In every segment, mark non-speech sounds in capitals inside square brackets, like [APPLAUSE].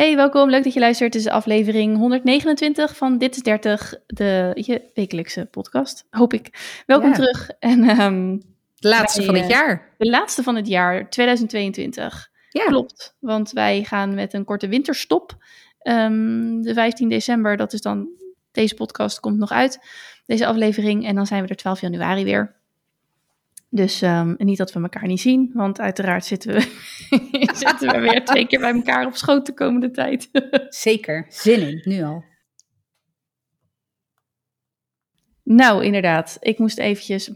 Hey, welkom. Leuk dat je luistert. Dit is aflevering 129 van Dit is 30, de je wekelijkse podcast, hoop ik. Welkom Ja. terug. En, ehm, De laatste Wij, van het eh, jaar. de laatste van het jaar, 2022. Ja. Klopt, want wij gaan met een korte winterstop. Ehm, de 15 december, dat is dan, deze podcast komt nog uit, deze aflevering. En dan zijn we er 12 januari weer. Dus ehm, niet dat we elkaar niet zien, want uiteraard zitten we, [LAUGHS] zitten we weer twee keer bij elkaar op schoot de komende tijd. [LAUGHS] Zeker. Zin in, nu al. nou, inderdaad, ik moest eventjes... [LAUGHS]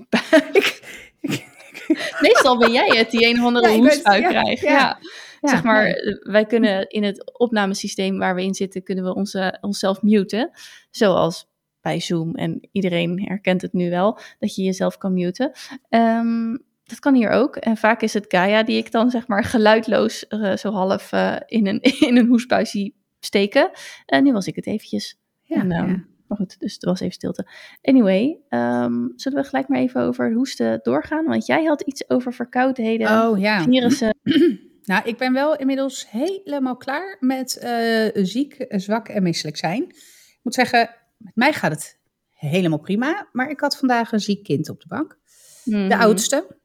Meestal ben jij het die een of andere Ja, ik ben het, hoestbui ja, krijgt. ja. ja. Ja, zeg maar, nee. eh, wij kunnen in het opnamesysteem waar we in zitten, kunnen we onze, onszelf muten. Zoals bij Zoom. En iedereen herkent het nu wel, dat je jezelf kan muten. Ehm, dat kan hier ook. En vaak is het Gaia die ik dan zeg maar geluidloos eh, zo half eh, in, een, [LAUGHS] in een zie steken. En nu was ik het eventjes. Ja, en, ja. Maar goed, dus er was even stilte. Anyway, ehm, zullen we gelijk maar even over hoesten doorgaan? Want jij had iets over verkoudheden, Oh ja. virussen. [CLEARS THROAT] [CLEARS THROAT] Nou, ik ben wel inmiddels helemaal klaar met eh, ziek, zwak en misselijk zijn. Ik moet zeggen, met mij gaat het helemaal prima. Maar ik had vandaag een ziek kind op de bank. De Mhm. oudste.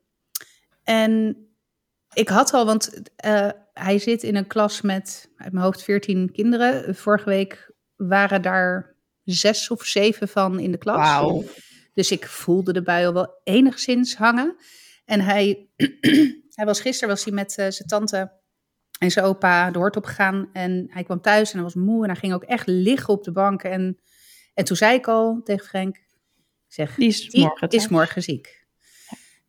En ik had al, want eh, hij zit in een klas met uit mijn hoofd 14 kinderen. Vorige week waren daar zes of zeven van in de klas. Dus ik voelde de bui al wel enigszins hangen. En hij, [CLEARS THROAT] hij was gisteren was hij met eh, zijn tante en zijn opa de hort opgegaan. En hij kwam thuis en hij was moe. En hij ging ook echt liggen op de bank. En, en toen zei ik al tegen Frank, ik zeg, Die is die morgen. is morgen ziek.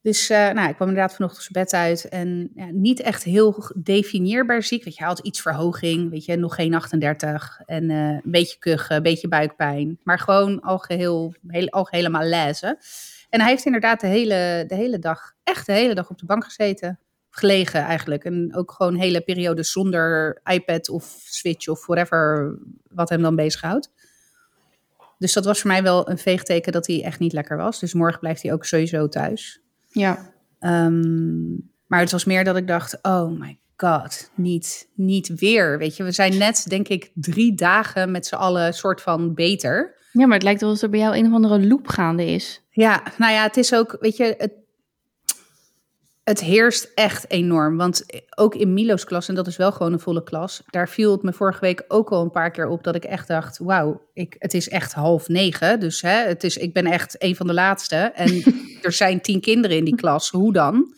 Dus eh, nou, ik kwam inderdaad vanochtend zijn bed uit. En ja, niet echt heel definieerbaar ziek. Weet je, hij had iets verhoging. Weet je, nog geen 38. En eh, een beetje kuchen, een beetje buikpijn. Maar gewoon al geheel, heel, al gehele malaise. En hij heeft inderdaad de hele, de hele dag, echt de hele dag op de bank gezeten. Gelegen eigenlijk. En ook gewoon hele periode zonder iPad of Switch of whatever wat hem dan bezighoudt. Dus dat was voor mij wel een veegteken dat hij echt niet lekker was. Dus morgen blijft hij ook sowieso thuis. Ja. Ehm, maar het was meer dat ik dacht, oh my god, niet, niet weer. Weet je, we zijn net, denk ik, drie dagen met z'n allen soort van beter. ja, maar het lijkt wel alsof er bij jou een of andere loop gaande is. Ja, nou ja, het is ook, weet je, het, het heerst echt enorm. Want ook in Milo's klas, en dat is wel gewoon een volle klas, daar viel het me vorige week ook al een paar keer op dat ik echt dacht, wauw, ik, het is echt half negen. Dus hè, het is, ik ben echt een van de laatste. En [LAUGHS] er zijn tien kinderen in die klas, hoe dan?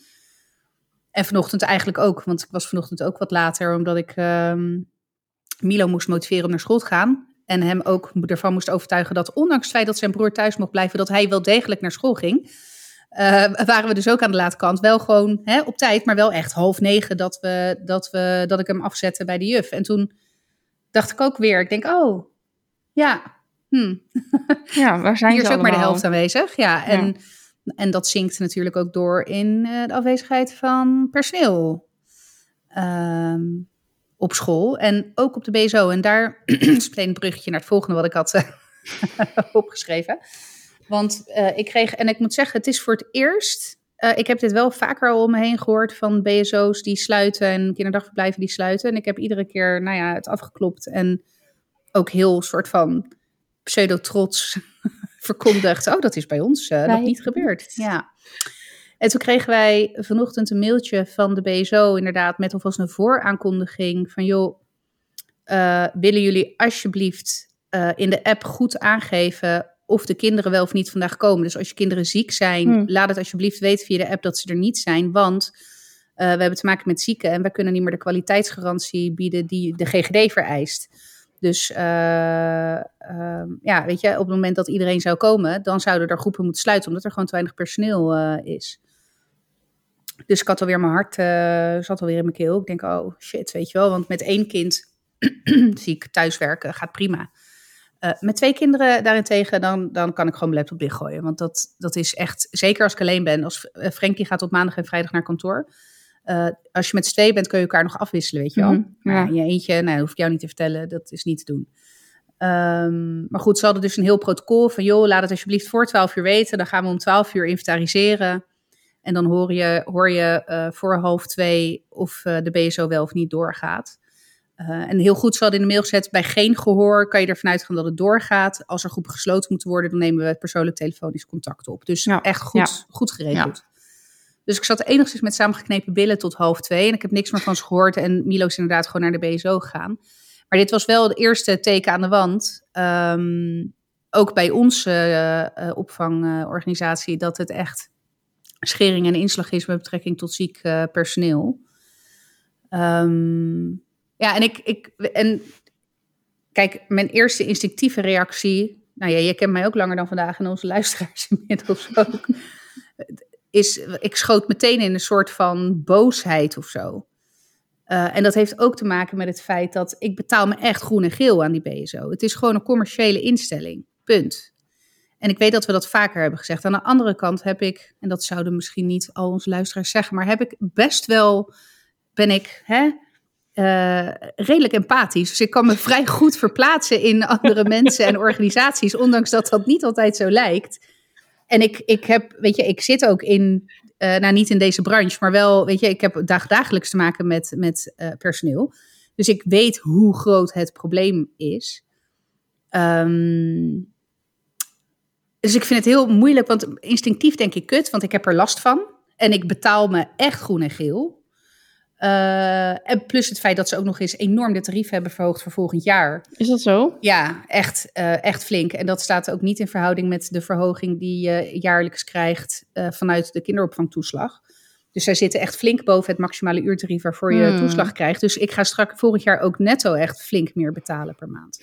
En vanochtend eigenlijk ook, want ik was vanochtend ook wat later, omdat ik ehm, Milo moest motiveren om naar school te gaan. En hem ook ervan moest overtuigen dat ondanks het feit dat zijn broer thuis mocht blijven, dat hij wel degelijk naar school ging. Eh, waren we dus ook aan de late kant. Wel gewoon hè, op tijd, maar wel echt half negen dat, we, dat, we, dat ik hem afzette bij de juf. En toen dacht ik ook weer, ik denk, oh, ja, hm, [LAUGHS] Ja, waar zijn hier is ook maar de helft aanwezig. Ja, en, en dat zinkt natuurlijk ook door in eh, de afwezigheid van personeel ehm, op school en ook op de BSO. En daar [CLEARS THROAT] is meteen een bruggetje naar het volgende wat ik had [LAUGHS] opgeschreven. Want eh, ik kreeg, en ik moet zeggen, het is voor het eerst. eh, ik heb dit wel vaker al om me heen gehoord van BSO's die sluiten en kinderdagverblijven die sluiten. En ik heb iedere keer, nou ja, het afgeklopt en ook heel soort van pseudo-trots [LAUGHS] verkondigd. Oh, dat is bij ons eh, nog niet gebeurd. Ja. En toen kregen wij vanochtend een mailtje van de BSO, inderdaad, met alvast een vooraankondiging van joh, willen jullie alsjeblieft in de app goed aangeven of de kinderen wel of niet vandaag komen. Dus als je kinderen ziek zijn, Hmm. laat het alsjeblieft weten via de app dat ze er niet zijn, want eh, we hebben te maken met zieken en we kunnen niet meer de kwaliteitsgarantie bieden die de GGD vereist. Dus eh, ehm, ja, weet je, op het moment dat iedereen zou komen, dan zouden er groepen moeten sluiten, omdat er gewoon te weinig personeel eh, is. Dus ik had alweer mijn hart, zat alweer in mijn keel. Ik denk, oh shit, weet je wel, want met één kind [CLEARS THROAT] zie ik thuiswerken, gaat prima. Eh, met twee kinderen daarentegen, dan, dan kan ik gewoon mijn laptop dichtgooien. Want dat, dat is echt, zeker als ik alleen ben. Als uh, Frankie gaat op maandag en vrijdag naar kantoor. Uh, als je met z'n tweeën bent, kun je elkaar nog afwisselen, weet je wel. Mhm, ja. Maar in je eentje, nou, dat hoef ik jou niet te vertellen, dat is niet te doen. Ehm, maar goed, ze hadden dus een heel protocol van, joh, laat het alsjeblieft voor 12 uur weten. Dan gaan we om 12 uur inventariseren. En dan hoor je, hoor je voor half twee of de BSO wel of niet doorgaat. Uh, en heel goed, ze hadden in de mail gezet, bij geen gehoor kan je ervan uitgaan dat het doorgaat. Als er groepen gesloten moeten worden, dan nemen we persoonlijk telefonisch contact op. Dus ja, echt goed, goed geregeld. Ja. Dus ik zat enigszins met samengeknepen billen tot half twee. En ik heb niks meer van ze gehoord. En Milo is inderdaad gewoon naar de BSO gegaan. Maar dit was wel het eerste teken aan de wand. Um, ook bij onze uh, uh, opvangorganisatie. dat het echt schering en inslag is met betrekking tot ziek personeel. Um, ja, en ik, ik. En kijk, mijn eerste instinctieve reactie. Nou ja, je kent mij ook langer dan vandaag en onze luisteraars [LAUGHS] inmiddels ook is, ik schoot meteen in een soort van boosheid of zo. Uh, en dat heeft ook te maken met het feit dat ik betaal me echt groen en geel aan die BSO. Het is gewoon een commerciële instelling. Punt. En ik weet dat we dat vaker hebben gezegd. Aan de andere kant heb ik, en dat zouden misschien niet al onze luisteraars zeggen, maar heb ik best wel, ben ik hè, uh, redelijk empathisch. Dus ik kan me vrij goed verplaatsen in andere [LAUGHS] mensen en organisaties, ondanks dat dat niet altijd zo lijkt. En ik, ik heb, weet je, ik zit ook in, uh, nou niet in deze branche, maar wel, weet je, ik heb dag, dagelijks te maken met, met uh, personeel. Dus ik weet hoe groot het probleem is. Um, dus ik vind het heel moeilijk, want instinctief denk ik kut, want ik heb er last van. En ik betaal me echt groen en geel. Uh, en plus het feit dat ze ook nog eens enorm de tarief hebben verhoogd voor volgend jaar. Is dat zo? Ja, echt, uh, echt flink. En dat staat ook niet in verhouding met de verhoging die je jaarlijks krijgt uh, vanuit de kinderopvangtoeslag. Dus zij zitten echt flink boven het maximale uurtarief waarvoor je hmm. toeslag krijgt. Dus ik ga straks volgend jaar ook netto echt flink meer betalen per maand.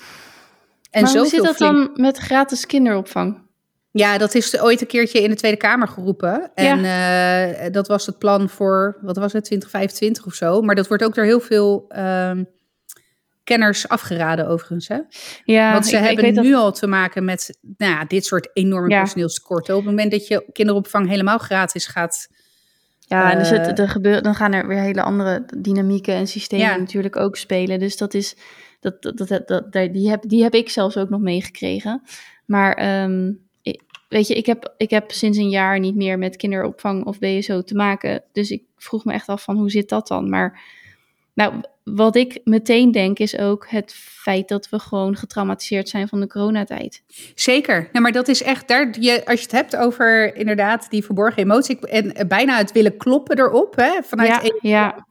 En maar hoe zit dat flink... dan met gratis kinderopvang? Ja, dat is ooit een keertje in de Tweede Kamer geroepen. En ja. uh, dat was het plan voor, wat was het, 2025 of zo. Maar dat wordt ook door heel veel uh, kenners afgeraden overigens. Hè? Ja, Want ze ik, hebben ik nu dat... al te maken met nou ja, dit soort enorme ja. personeelstekorten. Op het moment dat je kinderopvang helemaal gratis gaat... Ja, uh, dus het, er gebeur, dan gaan er weer hele andere dynamieken en systemen ja. natuurlijk ook spelen. Dus dat is, dat, dat, dat, dat, die, heb, die heb ik zelfs ook nog meegekregen. Maar... Um, weet je, ik heb, ik heb sinds een jaar niet meer met kinderopvang of BSO te maken. Dus ik vroeg me echt af van hoe zit dat dan? Maar nou, wat ik meteen denk is ook het feit dat we gewoon getraumatiseerd zijn van de coronatijd. Zeker. Nou, maar dat is echt, daar, je, als je het hebt over inderdaad die verborgen emotie en bijna het willen kloppen erop, hè, vanuit ja, ja.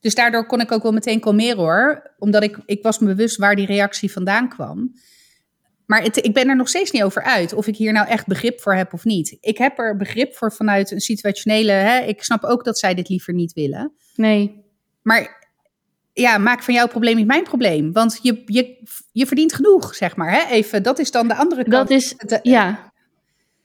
Dus daardoor kon ik ook wel meteen kalmeren hoor, omdat ik, ik was me bewust waar die reactie vandaan kwam. Maar het, ik ben er nog steeds niet over uit of ik hier nou echt begrip voor heb of niet. Ik heb er begrip voor vanuit een situationele. Hè, ik snap ook dat zij dit liever niet willen. Nee. Maar ja, maak van jouw probleem niet mijn probleem. Want je, je, je verdient genoeg, zeg maar. Hè? Even, dat is dan de andere kant. Dat is, ja.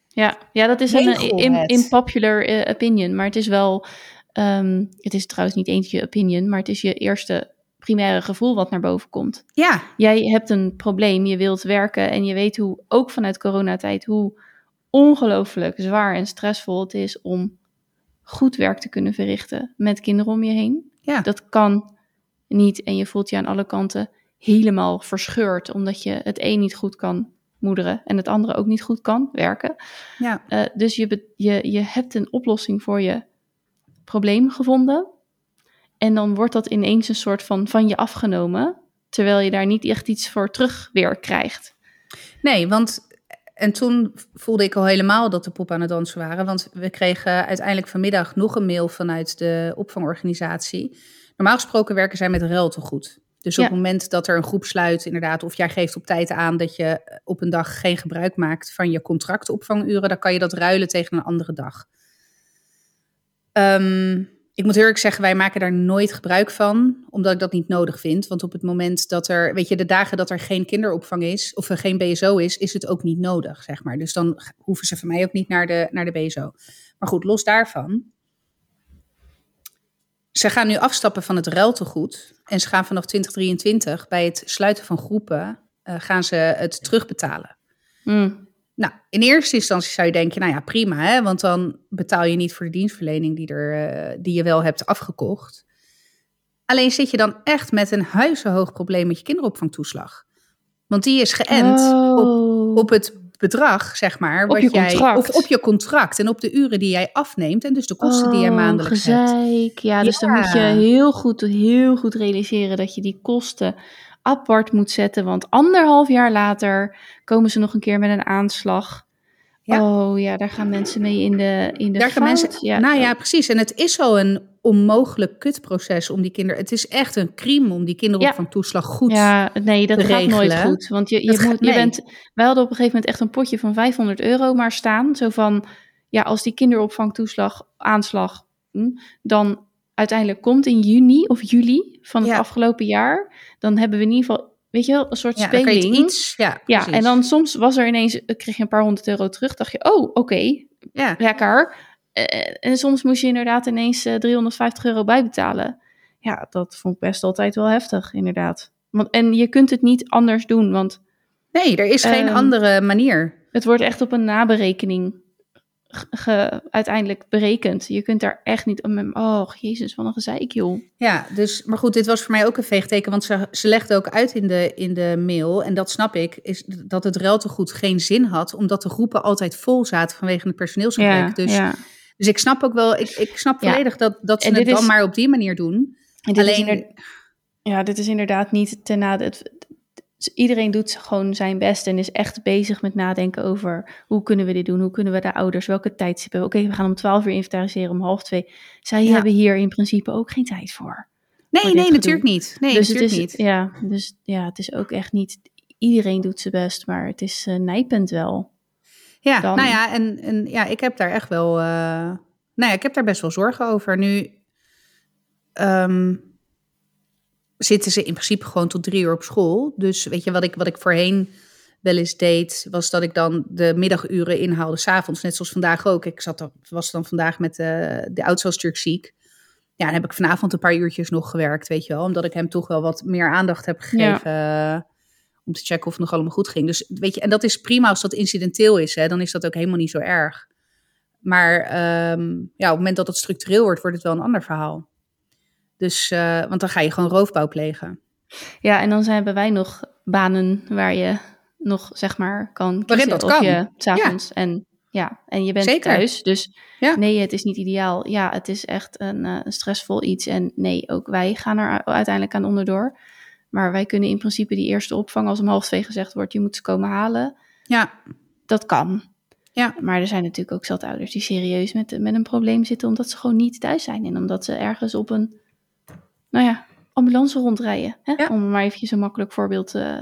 Ja, ja, dat is een impopular uh, opinion. Maar het is wel, um, het is trouwens niet eentje opinion, maar het is je eerste primaire gevoel wat naar boven komt. Ja. Jij hebt een probleem, je wilt werken en je weet hoe, ook vanuit coronatijd, hoe ongelooflijk zwaar en stressvol het is om goed werk te kunnen verrichten met kinderen om je heen. Ja. Dat kan niet en je voelt je aan alle kanten helemaal verscheurd, omdat je het een niet goed kan moederen en het andere ook niet goed kan werken. Ja. Uh, dus je, je, je hebt een oplossing voor je probleem gevonden. En dan wordt dat ineens een soort van van je afgenomen, terwijl je daar niet echt iets voor terug weer krijgt. Nee, want en toen voelde ik al helemaal dat de pop aan het dansen waren. Want we kregen uiteindelijk vanmiddag nog een mail vanuit de opvangorganisatie. Normaal gesproken werken zij met ruiltegoed. Dus op ja. het moment dat er een groep sluit, inderdaad, of jij geeft op tijd aan dat je op een dag geen gebruik maakt van je contractopvanguren, dan kan je dat ruilen tegen een andere dag. Um, ik moet eerlijk zeggen, wij maken daar nooit gebruik van, omdat ik dat niet nodig vind. Want op het moment dat er, weet je, de dagen dat er geen kinderopvang is, of er geen BSO is, is het ook niet nodig, zeg maar. Dus dan hoeven ze van mij ook niet naar de, naar de BSO. Maar goed, los daarvan. Ze gaan nu afstappen van het ruiltegoed. En ze gaan vanaf 2023 bij het sluiten van groepen, uh, gaan ze het terugbetalen. Mm. Nou, in eerste instantie zou je denken, nou ja, prima, hè, want dan betaal je niet voor de dienstverlening die, er, uh, die je wel hebt afgekocht. Alleen zit je dan echt met een huizenhoog probleem met je kinderopvangtoeslag. Want die is geënt oh. op, op het bedrag, zeg maar. Op wat je jij, contract. Of op je contract en op de uren die jij afneemt. En dus de kosten die jij Oh, maandelijks hebt. gezeik. Ja, dus dan moet je Ja. heel goed, heel goed realiseren dat je die kosten apart moet zetten. Want anderhalf jaar later komen ze nog een keer met een aanslag. Ja. Oh ja, daar gaan mensen mee in de, in de Daar gaan mensen, ja, nou ja, precies. En het is al een onmogelijk kutproces om die kinderen... Het is echt een crime om die kinderopvangtoeslag goed... Ja, nee, dat gaat nooit goed. Want je, je, gaat- moet, je nee. bent. Wij hadden op een gegeven moment echt een potje van 500 euro maar staan. Zo van, ja, als die kinderopvangtoeslag, aanslag, hm, dan uiteindelijk komt in juni of juli van het Ja. afgelopen jaar, dan hebben we in ieder geval, weet je wel, een soort Ja, speling. iets... Ja, ja, en dan soms was er ineens, eh, kreeg je een paar honderd euro terug, dacht je, oh, oké, Ja, lekker. Eh, en soms moest je inderdaad ineens eh, 350 euro bijbetalen. Ja, dat vond ik best altijd wel heftig, inderdaad. Want, en je kunt het niet anders doen, want nee, er is geen Ehm, andere manier. het wordt echt op een naberekening ge- uiteindelijk berekend. Je kunt daar echt niet... Oh, jezus, wat een gezeik, joh. Ja, dus, maar goed, dit was voor mij ook een veegteken, want ze, ze legde ook uit in de, in de mail, en dat snap ik, is dat het ruiltegoed geen zin had, omdat de groepen altijd vol zaten vanwege het personeelsgebrek. Ja, dus, ja. dus ik snap ook wel, ik, ik snap Ja. volledig dat, dat ze En het dan is- maar op die manier doen. Alleen, ja, dit is inderdaad niet ten nade... Het, het- iedereen doet gewoon zijn best en is echt bezig met nadenken over... hoe kunnen we dit doen? Hoe kunnen we de ouders? Welke tijdstippen? Oké, we gaan om 12 uur inventariseren, om half twee. Zij Ja. hebben hier in principe ook geen tijd voor. nee, nee, gedoe. natuurlijk niet. Nee, dus het natuurlijk is, niet. Ja, dus ja, het is ook echt niet... Iedereen doet zijn best, maar het is eh, nijpend wel. Ja, dan- nou ja, en, en ja, ik heb daar echt wel, eh, nou ja, ik heb daar best wel zorgen over. Nu ehm, zitten ze in principe gewoon tot drie uur op school. Dus weet je, wat ik, wat ik voorheen wel eens deed, was dat ik dan de middaguren inhaalde s'avonds. Net zoals vandaag ook. Ik zat dan, was dan vandaag met eh, de oudste was natuurlijk ziek. Ja, dan heb ik vanavond een paar uurtjes nog gewerkt, weet je wel. Omdat ik hem toch wel wat meer aandacht heb gegeven. eh, om te checken of het nog allemaal goed ging. Dus weet je, en dat is prima als dat incidenteel is, hè, dan is dat ook helemaal niet zo erg. Maar ehm, ja, op het moment dat het structureel wordt, wordt het wel een ander verhaal. Dus, eh, want dan ga je gewoon roofbouw plegen. Ja, en dan zijn, hebben wij nog banen waar je nog, zeg maar, kan Waarin kiezen dat of kan. je s'avonds en ja, en je bent Zeker. thuis. Dus Ja. nee, het is niet ideaal. Ja, het is echt een, eh, stressvol iets. En nee, ook wij gaan er uiteindelijk aan onderdoor. Maar wij kunnen in principe die eerste opvang, als om half twee gezegd wordt, je moet ze komen halen. Ja, Dat kan. ja, Maar er zijn natuurlijk ook zat ouders die serieus met, met een probleem zitten, omdat ze gewoon niet thuis zijn. En omdat ze ergens op een, nou ja, ambulance rondrijden. Hè? Ja. Om maar eventjes een makkelijk voorbeeld eh,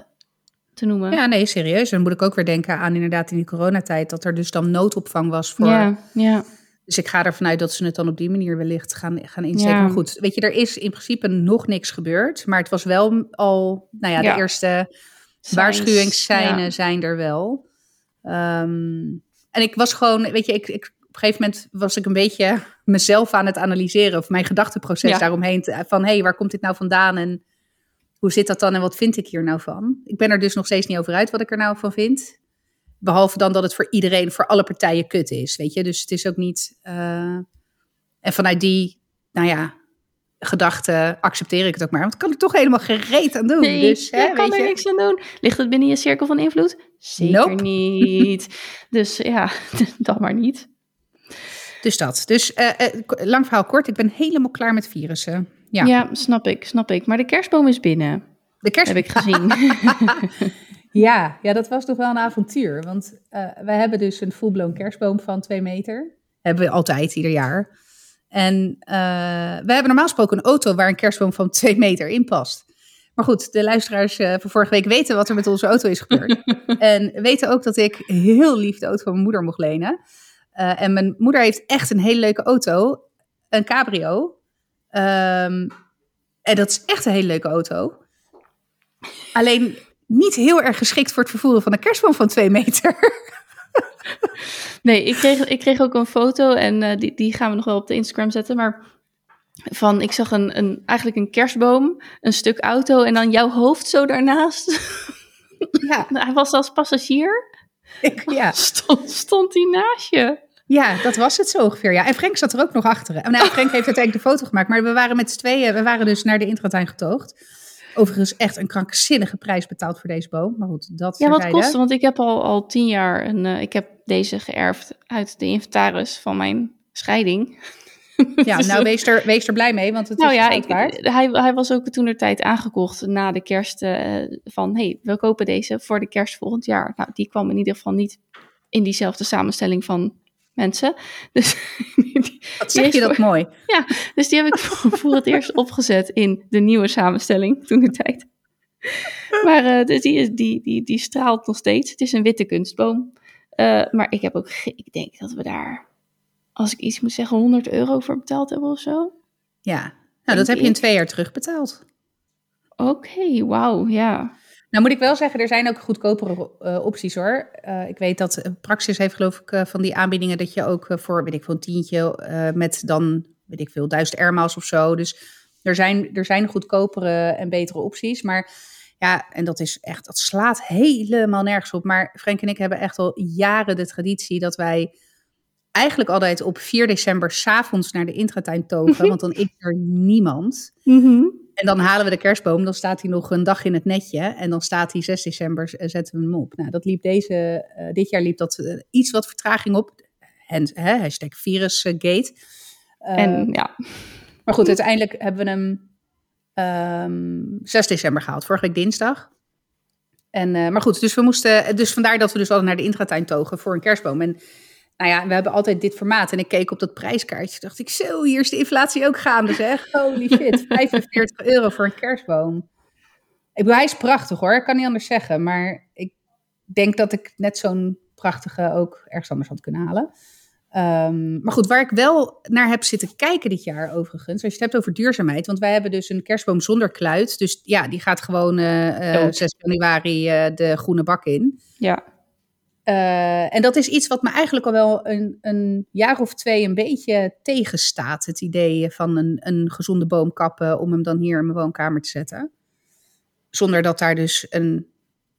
te noemen. ja, nee, serieus. Dan moet ik ook weer denken aan inderdaad in die coronatijd, dat er dus dan noodopvang was voor... ja, ja. Dus ik ga ervan uit dat ze het dan op die manier wellicht gaan, gaan. Ja. Maar goed, weet je, er is in principe nog niks gebeurd. Maar het was wel al, nou ja, Ja. de eerste Signs, waarschuwingsseinen ja. zijn er wel. Ehm, en ik was gewoon, weet je, ik, ik, een gegeven moment was ik een beetje mezelf aan het analyseren. Of mijn gedachteproces Ja. daaromheen. te- Van, hé, hey, waar komt dit nou vandaan? En hoe zit dat dan? En wat vind ik hier nou van? Ik ben er dus nog steeds niet over uit wat ik er nou van vind. Behalve dan dat het voor iedereen, voor alle partijen kut is, weet je. Dus het is ook niet... eh, en vanuit die, nou ja, gedachte accepteer ik het ook maar. Want ik kan er toch helemaal gereed aan doen. Nee, dus, hè, je kan weet er je. niks aan doen. Ligt het binnen je cirkel van invloed? Zeker Nope. niet. Dus ja, [LAUGHS] dat maar niet. Dus dat. Dus eh, eh, lang verhaal kort, ik ben helemaal klaar met virussen. Ja, Ja. snap ik, snap ik. Maar de kerstboom is binnen, de kerst. heb ik gezien. [LAUGHS] Ja, ja, dat was toch wel een avontuur. Want eh, wij hebben dus een full-blown kerstboom van twee meter. Hebben we altijd, ieder jaar. En we hebben normaal gesproken een auto waar een kerstboom van twee meter in past. Maar goed, de luisteraars van vorige week weten wat er met onze auto is gebeurd. [LAUGHS] en weten ook dat ik heel lief de auto van mijn moeder mocht lenen. Eh, en mijn moeder heeft echt een hele leuke auto. Een cabrio. Ehm, en dat is echt een hele leuke auto. Alleen niet heel erg geschikt voor het vervoeren van een kerstboom van twee meter. [LAUGHS] Nee, ik kreeg, ik kreeg ook een foto en eh, die, die gaan we nog wel op de Instagram zetten. Maar van, ik zag een, een, eigenlijk een kerstboom, een stuk auto en dan jouw hoofd zo daarnaast. Ja, [LAUGHS] Hij was als passagier. Ik, [LAUGHS] ja. Stond, stond hij naast je. ja, dat was het zo ongeveer. Ja. En Frank zat er ook nog achter. Nou, Frank heeft uiteindelijk de foto gemaakt. Maar we waren met z'n tweeën, we waren dus naar de intratuin getoogd. Overigens echt een krankzinnige prijs betaald voor deze boom. Maar goed, dat Ja, wat terzijde. kost het? Want ik heb al, al tien jaar een. eh, ik heb deze geërfd uit de inventaris van mijn scheiding. [LAUGHS] Ja, nou wees er, wees er blij mee, want het nou is ja, ik, hij, hij was ook toen de tijd aangekocht na de kerst. eh, van hey, we kopen deze voor de kerst volgend jaar. Nou, die kwam in ieder geval niet in diezelfde samenstelling van mensen. [LAUGHS] Dus Wat zeg je dat mooi. [LAUGHS] dus die heb ik voor, voor het eerst opgezet in de nieuwe samenstelling toen de tijd. Maar eh, dus die, is, die, die, die straalt nog steeds. Het is een witte kunstboom. Eh, maar ik heb ook, ik denk dat we daar, als ik iets moet zeggen, 100 euro voor betaald hebben of zo. Ja, nou dat heb je in twee jaar terugbetaald. Oké, wauw, ja. Nou moet ik wel zeggen, er zijn ook goedkopere eh, opties hoor. Eh, ik weet dat eh, Praxis heeft geloof ik van die aanbiedingen dat je ook voor, weet ik veel, een tientje met dan, weet ik veel, duizend airmiles of zo. Dus er zijn, er zijn goedkopere en betere opties. Maar ja, en dat is echt, dat slaat helemaal nergens op. Maar Frank en ik hebben echt al jaren de traditie dat wij eigenlijk altijd op 4 december s'avonds naar de intratuin togen. want dan is er niemand. En dan halen we de kerstboom, dan staat hij nog een dag in het netje. En dan staat hij 6 december, eh, zetten we hem op. Nou, dat liep deze, eh, dit jaar liep dat eh, iets wat vertraging op. En, hè, hashtag virusgate. En ja, maar goed, uiteindelijk hebben we hem ehm 6 december gehaald, vorige week dinsdag. En, maar goed, dus, we moesten, dus vandaar dat we dus altijd naar de intratuin togen voor een kerstboom. En nou ja, we hebben altijd dit formaat. En ik keek op dat prijskaartje, dacht ik, zo, hier is de inflatie ook gaande zeg. Holy [LAUGHS] shit, 45 euro voor een kerstboom. Ik bedoel, hij is prachtig hoor, ik kan niet anders zeggen. Maar ik denk dat ik net zo'n prachtige ook ergens anders had kunnen halen. Ehm, maar goed, waar ik wel naar heb zitten kijken dit jaar overigens, als je het hebt over duurzaamheid, want wij hebben dus een kerstboom zonder kluit. Dus ja, die gaat gewoon eh, eh, Dood. 6 januari eh, de groene bak in. ja. Eh, en dat is iets wat me eigenlijk al wel een, een jaar of twee een beetje tegenstaat. Het idee van een, een gezonde boom kappen om hem dan hier in mijn woonkamer te zetten. Zonder dat daar dus een,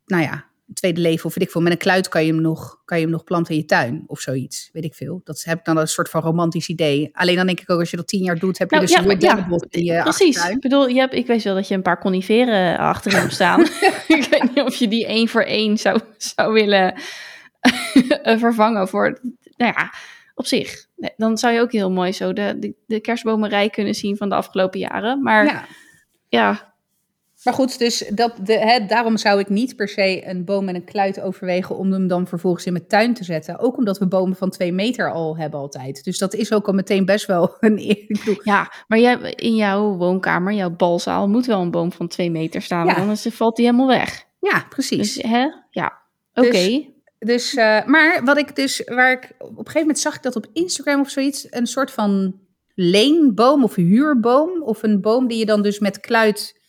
nou ja, een tweede leven of weet ik veel. Met een kluit kan je hem nog, kan je hem nog planten in je tuin of zoiets. Weet ik veel. Dat heb ik dan een soort van romantisch idee. Alleen dan denk ik ook als je dat tien jaar doet, heb je Nou, dus ja, een ja, in je Precies. achtertuin. Ik bedoel, je hebt, ik weet wel dat je een paar coniferen achterin hebt staan. [LAUGHS] ik weet niet of je die één voor één zou, zou willen [LAUGHS] vervangen voor, nou ja, op zich. Dan zou je ook heel mooi zo de, de, de kerstbomenrij kunnen zien van de afgelopen jaren. Maar ja, Ja, Maar goed, dus dat, de, hè, daarom zou ik niet per se een boom met een kluit overwegen om hem dan vervolgens in mijn tuin te zetten. Ook omdat we bomen van twee meter al hebben altijd. Dus dat is ook al meteen best wel [LAUGHS] een... Bedoel, ja, maar jij, in jouw woonkamer, jouw balzaal, moet wel een boom van twee meter staan. Ja. Anders valt die helemaal weg. ja, precies. Dus hè, ja, oké. Dus- Dus, eh, maar wat ik dus, waar ik op een gegeven moment zag ik dat op Instagram of zoiets, een soort van leenboom of huurboom, of een boom die je dan dus met kluit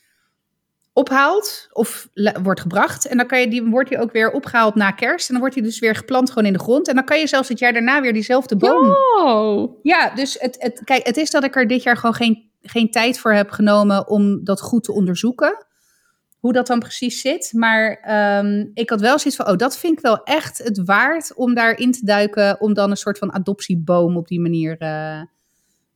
ophaalt of wordt gebracht. En dan kan je, die, wordt die ook weer opgehaald na kerst. En dan wordt die dus weer geplant gewoon in de grond. En dan kan je zelfs het jaar daarna weer diezelfde boom. Ja, dus het, het, kijk, het is dat ik er dit jaar gewoon geen, geen tijd voor heb genomen om dat goed te onderzoeken. Hoe dat dan precies zit. Maar ehm, ik had wel zoiets van, oh, dat vind ik wel echt het waard om daarin te duiken. Om dan een soort van adoptieboom op die manier eh,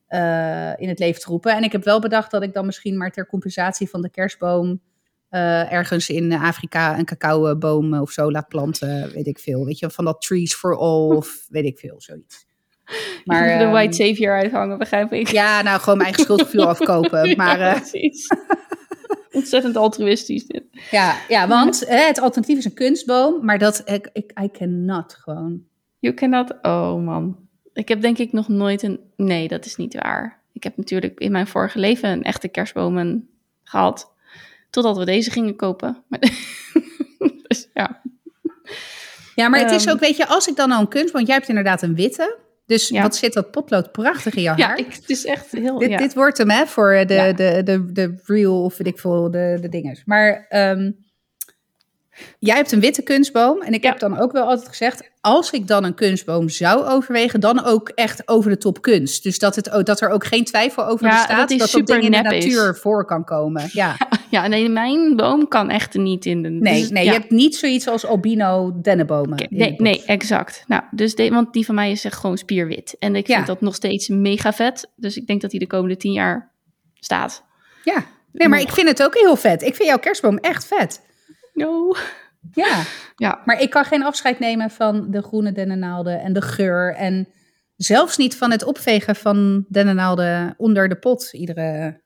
eh, in het leven te roepen. En ik heb wel bedacht dat ik dan misschien maar ter compensatie van de kerstboom... eh, ergens in Afrika een cacaoboom of zo laat planten, weet ik veel. Weet je, van dat Trees for All [LAUGHS] of weet ik veel, zoiets. maar [LAUGHS] de ehm, white savior uithangen, begrijp ik. ja, nou, gewoon mijn eigen schuldgevoel afkopen. [LAUGHS] Maar Ja, precies. Ontzettend altruïstisch dit. ja, ja, want eh, het alternatief is een kunstboom. Maar dat, ik, ik, I cannot gewoon. You cannot... Oh man. Ik heb denk ik nog nooit een... Nee, dat is niet waar. Ik heb natuurlijk in mijn vorige leven een echte kerstbomen gehad. Totdat we deze gingen kopen. [LAUGHS] Dus ja. Ja, maar het is Ehm. ook, weet je, als ik dan al een kunstboom... Want jij hebt inderdaad een witte. Dus Ja. wat zit dat potlood prachtig in jouw Ja, haar. ik, het is echt heel... dit, ja. dit wordt hem, hè, voor de, Ja. de, de, de reel of weet ik veel, de, de dinges. Maar ehm, jij hebt een witte kunstboom. En ik Ja. heb dan ook wel altijd gezegd... als ik dan een kunstboom zou overwegen... dan ook echt over de top kunst. Dus dat, het, dat er ook geen twijfel over Ja, bestaat... dat dat dat super ding in de is. natuur voor kan komen. Ja, [LAUGHS] Ja, nee, mijn boom kan echt niet in de... nee, dus, nee ja. je hebt niet zoiets als albino dennenbomen. De Nee, nee, exact. Nou, dus de, want die van mij is echt gewoon spierwit. En ik Ja. vind dat nog steeds mega vet. Dus ik denk dat die de komende tien jaar staat. Ja, Nee, maar nog. ik vind het ook heel vet. Ik vind jouw kerstboom echt vet. No. Ja. [LAUGHS] Ja. Maar ik kan geen afscheid nemen van de groene dennennaalden en de geur. En zelfs niet van het opvegen van dennennaalden onder de pot. Iedere,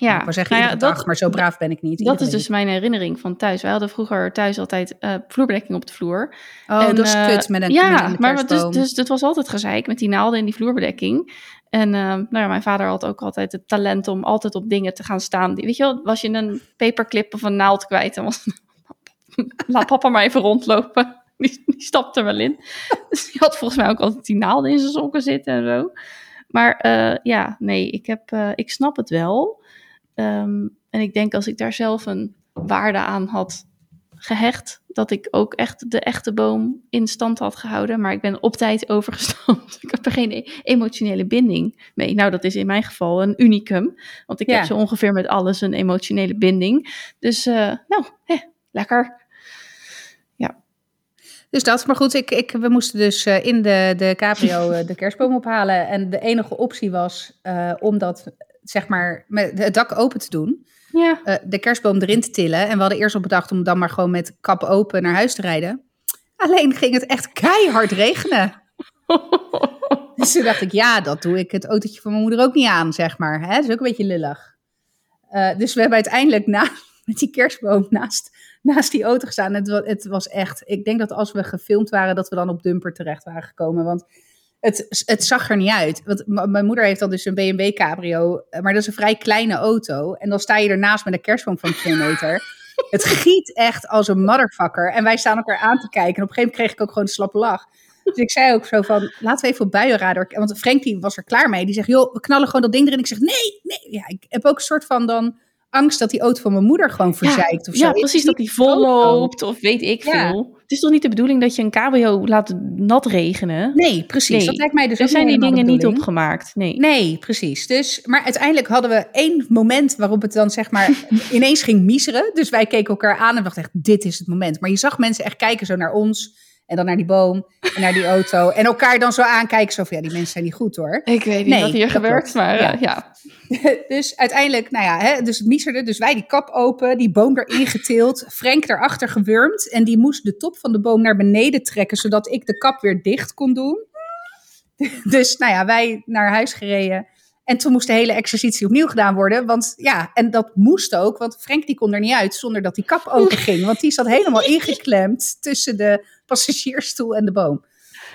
Ja, wou zeggen nou ja, iedere dag, dat, maar zo braaf ben ik niet. dat is dus mijn herinnering van thuis. Wij hadden vroeger thuis altijd eh, vloerbedekking op de vloer. Oh, En, dat is eh, kut met een, ja, met een maar dus, kerstboom. dus het was altijd gezeik met die naalden en die vloerbedekking. En eh, nou ja, mijn vader had ook altijd het talent om altijd op dingen te gaan staan. Die- Weet je wel, was je een paperclip of een naald kwijt, dan was [LAUGHS] laat papa maar even rondlopen. [LAUGHS] Die, die stapt er wel in. [LAUGHS] Dus die had volgens mij ook altijd die naalden in zijn sokken zitten en zo. Maar ja, nee, ik, heb, ik snap het wel. Ehm, en ik denk als ik daar zelf een waarde aan had gehecht, dat ik ook echt de echte boom in stand had gehouden. Maar ik ben op tijd [LAUGHS] overgestapt. Ik heb er geen e- emotionele binding mee. Nou, dat is in mijn geval een unicum. Want ik Ja. heb zo ongeveer met alles een emotionele binding. Dus eh, nou, hè, lekker. Dus dat, maar goed, ik, ik, we moesten dus eh, in de, de cabrio eh, de kerstboom ophalen. En de enige optie was eh, om dat, zeg maar, met het dak open te doen. Ja. eh, de kerstboom erin te tillen. En we hadden eerst op bedacht om dan maar gewoon met kap open naar huis te rijden. Alleen ging het echt keihard regenen. [LAUGHS] Dus toen dacht ik, ja, dat doe ik het autootje van mijn moeder ook niet aan, zeg maar. Hè? Dat is ook een beetje lullig. Eh, dus we hebben uiteindelijk na, [LAUGHS] met die kerstboom naast, naast die auto gestaan. Het, het was echt, ik denk dat als we gefilmd waren, dat we dan op dumper terecht waren gekomen. Want het, het zag er niet uit. Want mijn moeder heeft dan dus een B&B cabrio, eh, maar dat is een vrij kleine auto. En dan sta je ernaast met een kerstboom van 2 meter. [LAUGHS] Het giet echt als een motherfucker. En wij staan elkaar aan te kijken. En op een gegeven moment kreeg ik ook gewoon een slappe lach. Dus ik zei ook zo van, laten we even op buienradar. Want Frank die was er klaar mee. Die zegt, joh, we knallen gewoon dat ding erin. Ik zeg, nee, nee. Ja, ik heb ook een soort van dan angst dat die auto van mijn moeder gewoon verzeikt of zo. ja, precies, dat die vol auto. loopt of weet ik Ja. veel. Het is toch niet de bedoeling dat je een cabrio laat nat regenen? Nee, precies. Nee. Dat lijkt mij dus Er zijn die dingen niet opgemaakt. Nee. Nee, precies. Dus, maar uiteindelijk hadden we één moment waarop het dan zeg maar [LAUGHS] ineens ging miseren. Dus wij keken elkaar aan en dachten echt, dit is het moment. Maar je zag mensen echt kijken zo naar ons en dan naar die boom en naar die auto. En elkaar dan zo aankijken, zo van, ja, die mensen zijn niet goed hoor. Ik weet niet Nee, wat hier gebeurt, maar Ja. eh, ja. [LAUGHS] dus uiteindelijk, nou ja, hè, dus het miserde. Dus wij die kap open, die boom erin getild. Frank erachter gewurmd. En die moest de top van de boom naar beneden trekken, zodat ik de kap weer dicht kon doen. [LAUGHS] dus nou ja, wij naar huis gereden. En toen moest de hele exercitie opnieuw gedaan worden. Want ja, en dat moest ook, want Frank die kon er niet uit zonder dat die kap open ging. Want die zat helemaal ingeklemd tussen de passagiersstoel en de boom.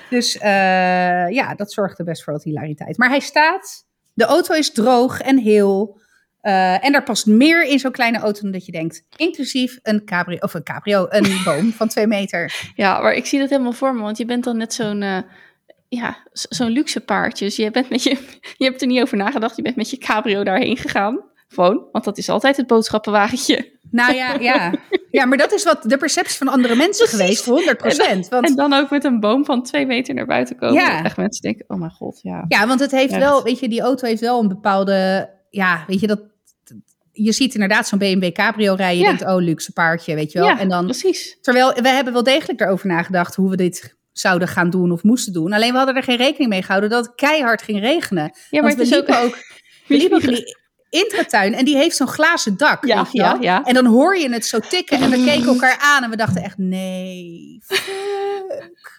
Dus eh, ja, dat zorgde best voor wat hilariteit. Maar hij staat, de auto is droog en heel. eh, en er past meer in zo'n kleine auto dan dat je denkt. Inclusief een cabrio, of een cabrio, een [LAUGHS] boom van twee meter. ja, maar ik zie dat helemaal voor me, want je bent dan net zo'n eh, ja, zo'n luxe paardje. Dus je, bent met je, [LAUGHS] je hebt er niet over nagedacht, je bent met je cabrio daarheen gegaan. Gewoon, want dat is altijd het boodschappenwagentje. Nou ja, ja. ja, maar dat is wat de perceptie van andere mensen Precies. geweest, 100%. Want En dan ook met een boom van twee meter naar buiten komen. Ja. Echt mensen denken, oh mijn god, ja. Ja, want het heeft wel, weet je, die auto heeft wel een bepaalde, ja, weet je, dat, je ziet inderdaad zo'n BMW Cabrio rijden, je Ja. denkt, oh, luxe paardje, weet je wel. Ja, en dan, precies. terwijl, we hebben wel degelijk erover nagedacht hoe we dit zouden gaan doen of moesten doen. Alleen we hadden er geen rekening mee gehouden dat het keihard ging regenen. Ja, maar Want het is ook... [LAUGHS] we liepen intratuin en die heeft zo'n glazen dak, Ja, weet je wel. ja, ja. En dan hoor je het zo tikken en we keken elkaar aan en we dachten echt, nee, fuck.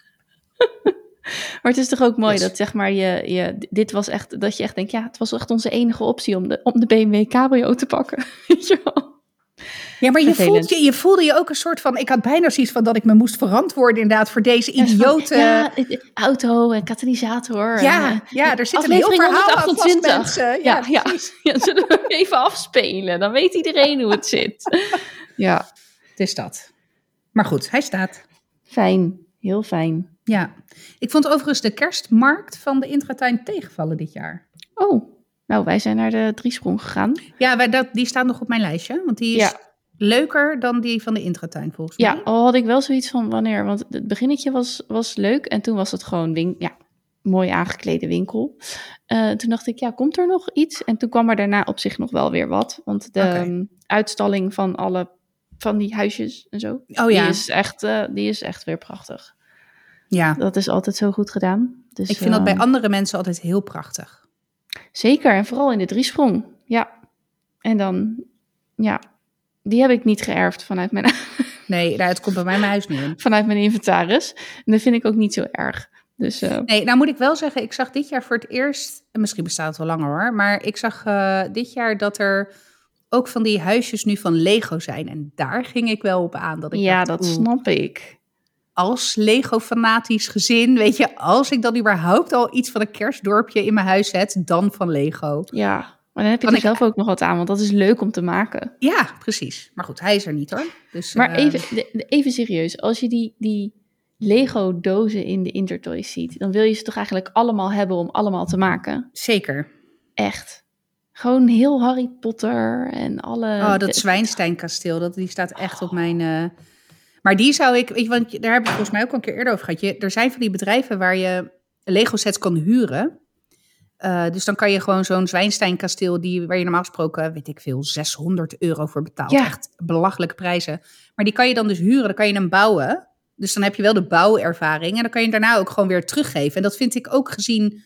[LAUGHS] Maar het is toch ook mooi dat zeg maar je, je, dit was echt, dat je echt denkt, ja, het was echt onze enige optie om de, om de BMW Cabrio te pakken. [LAUGHS] Weet je wel? Ja, maar je, voelt je, je voelde je ook een soort van... Ik had bijna zoiets van dat ik me moest verantwoorden inderdaad voor deze Ja, zo van, idiote... Ja, auto en katalysator. Ja, en, eh, ja, er zit een heel verhaal aan vast, 128. mensen. Ja, ja, ja, [LAUGHS] zullen we even afspelen? Dan weet iedereen hoe het zit. [LAUGHS] Ja, Het is dat. Maar goed, hij staat. fijn. Heel fijn. Ja. Ik vond overigens de kerstmarkt van de Intratuin tegenvallen dit jaar. Oh, nou, wij zijn naar de Driesprong gegaan. Ja, wij, dat, die staat nog op mijn lijstje. Want die is Ja. Leuker dan die van de Intratuin volgens mij. Ja, al had ik wel zoiets van wanneer. Want het beginnetje was, was leuk. En toen was het gewoon win ja, mooi aangeklede winkel. Eh, toen dacht ik, ja, komt er nog iets? En toen kwam er daarna op zich nog wel weer wat. Want de ehm, uitstalling van alle van die huisjes en zo. Oh ja, Die, is echt, eh, die is echt weer prachtig. ja. Dat is altijd zo goed gedaan. Dus, ik vind dat bij ehm, andere mensen altijd heel prachtig. Zeker, en vooral in de driesprong. Ja. En dan ja, die heb ik niet geërfd vanuit mijn, [LAUGHS] Nee, nou, het komt bij mij mijn huis niet in. vanuit mijn inventaris. En dat vind ik ook niet zo erg. Dus eh, Nee, nou moet ik wel zeggen, ik zag dit jaar voor het eerst, en misschien bestaat het wel langer hoor, maar ik zag eh, dit jaar dat er ook van die huisjes nu van Lego zijn. En daar ging ik wel op aan. Dat ik ja, dacht, dat snap ik. als Lego-fanatisch gezin, weet je, als ik dan überhaupt al iets van een kerstdorpje in mijn huis zet, dan van Lego. Ja, maar dan heb je er ik- zelf ook nog wat aan, want dat is leuk om te maken. Ja, precies. Maar goed, hij is er niet hoor. Dus, Maar eh, even, even serieus, als je die, die Lego-dozen in de Intertoys ziet, dan wil je ze toch eigenlijk allemaal hebben om allemaal te maken? Zeker. Echt. Gewoon heel Harry Potter en alle... Oh, dat Zwijnsteinkasteel, dat, die staat echt op mijn... eh, Maar die zou ik, weet je, want daar hebben we volgens mij ook al een keer eerder over gehad. Je, er zijn van die bedrijven waar je Lego sets kan huren. Eh, dus dan kan je gewoon zo'n Zwijnsteinkasteel, die, waar je normaal gesproken, weet ik veel, 600 euro voor betaalt. Ja. Echt belachelijke prijzen. Maar die kan je dan dus huren, dan kan je hem bouwen. Dus dan heb je wel de bouwervaring en dan kan je hem daarna ook gewoon weer teruggeven. En dat vind ik ook gezien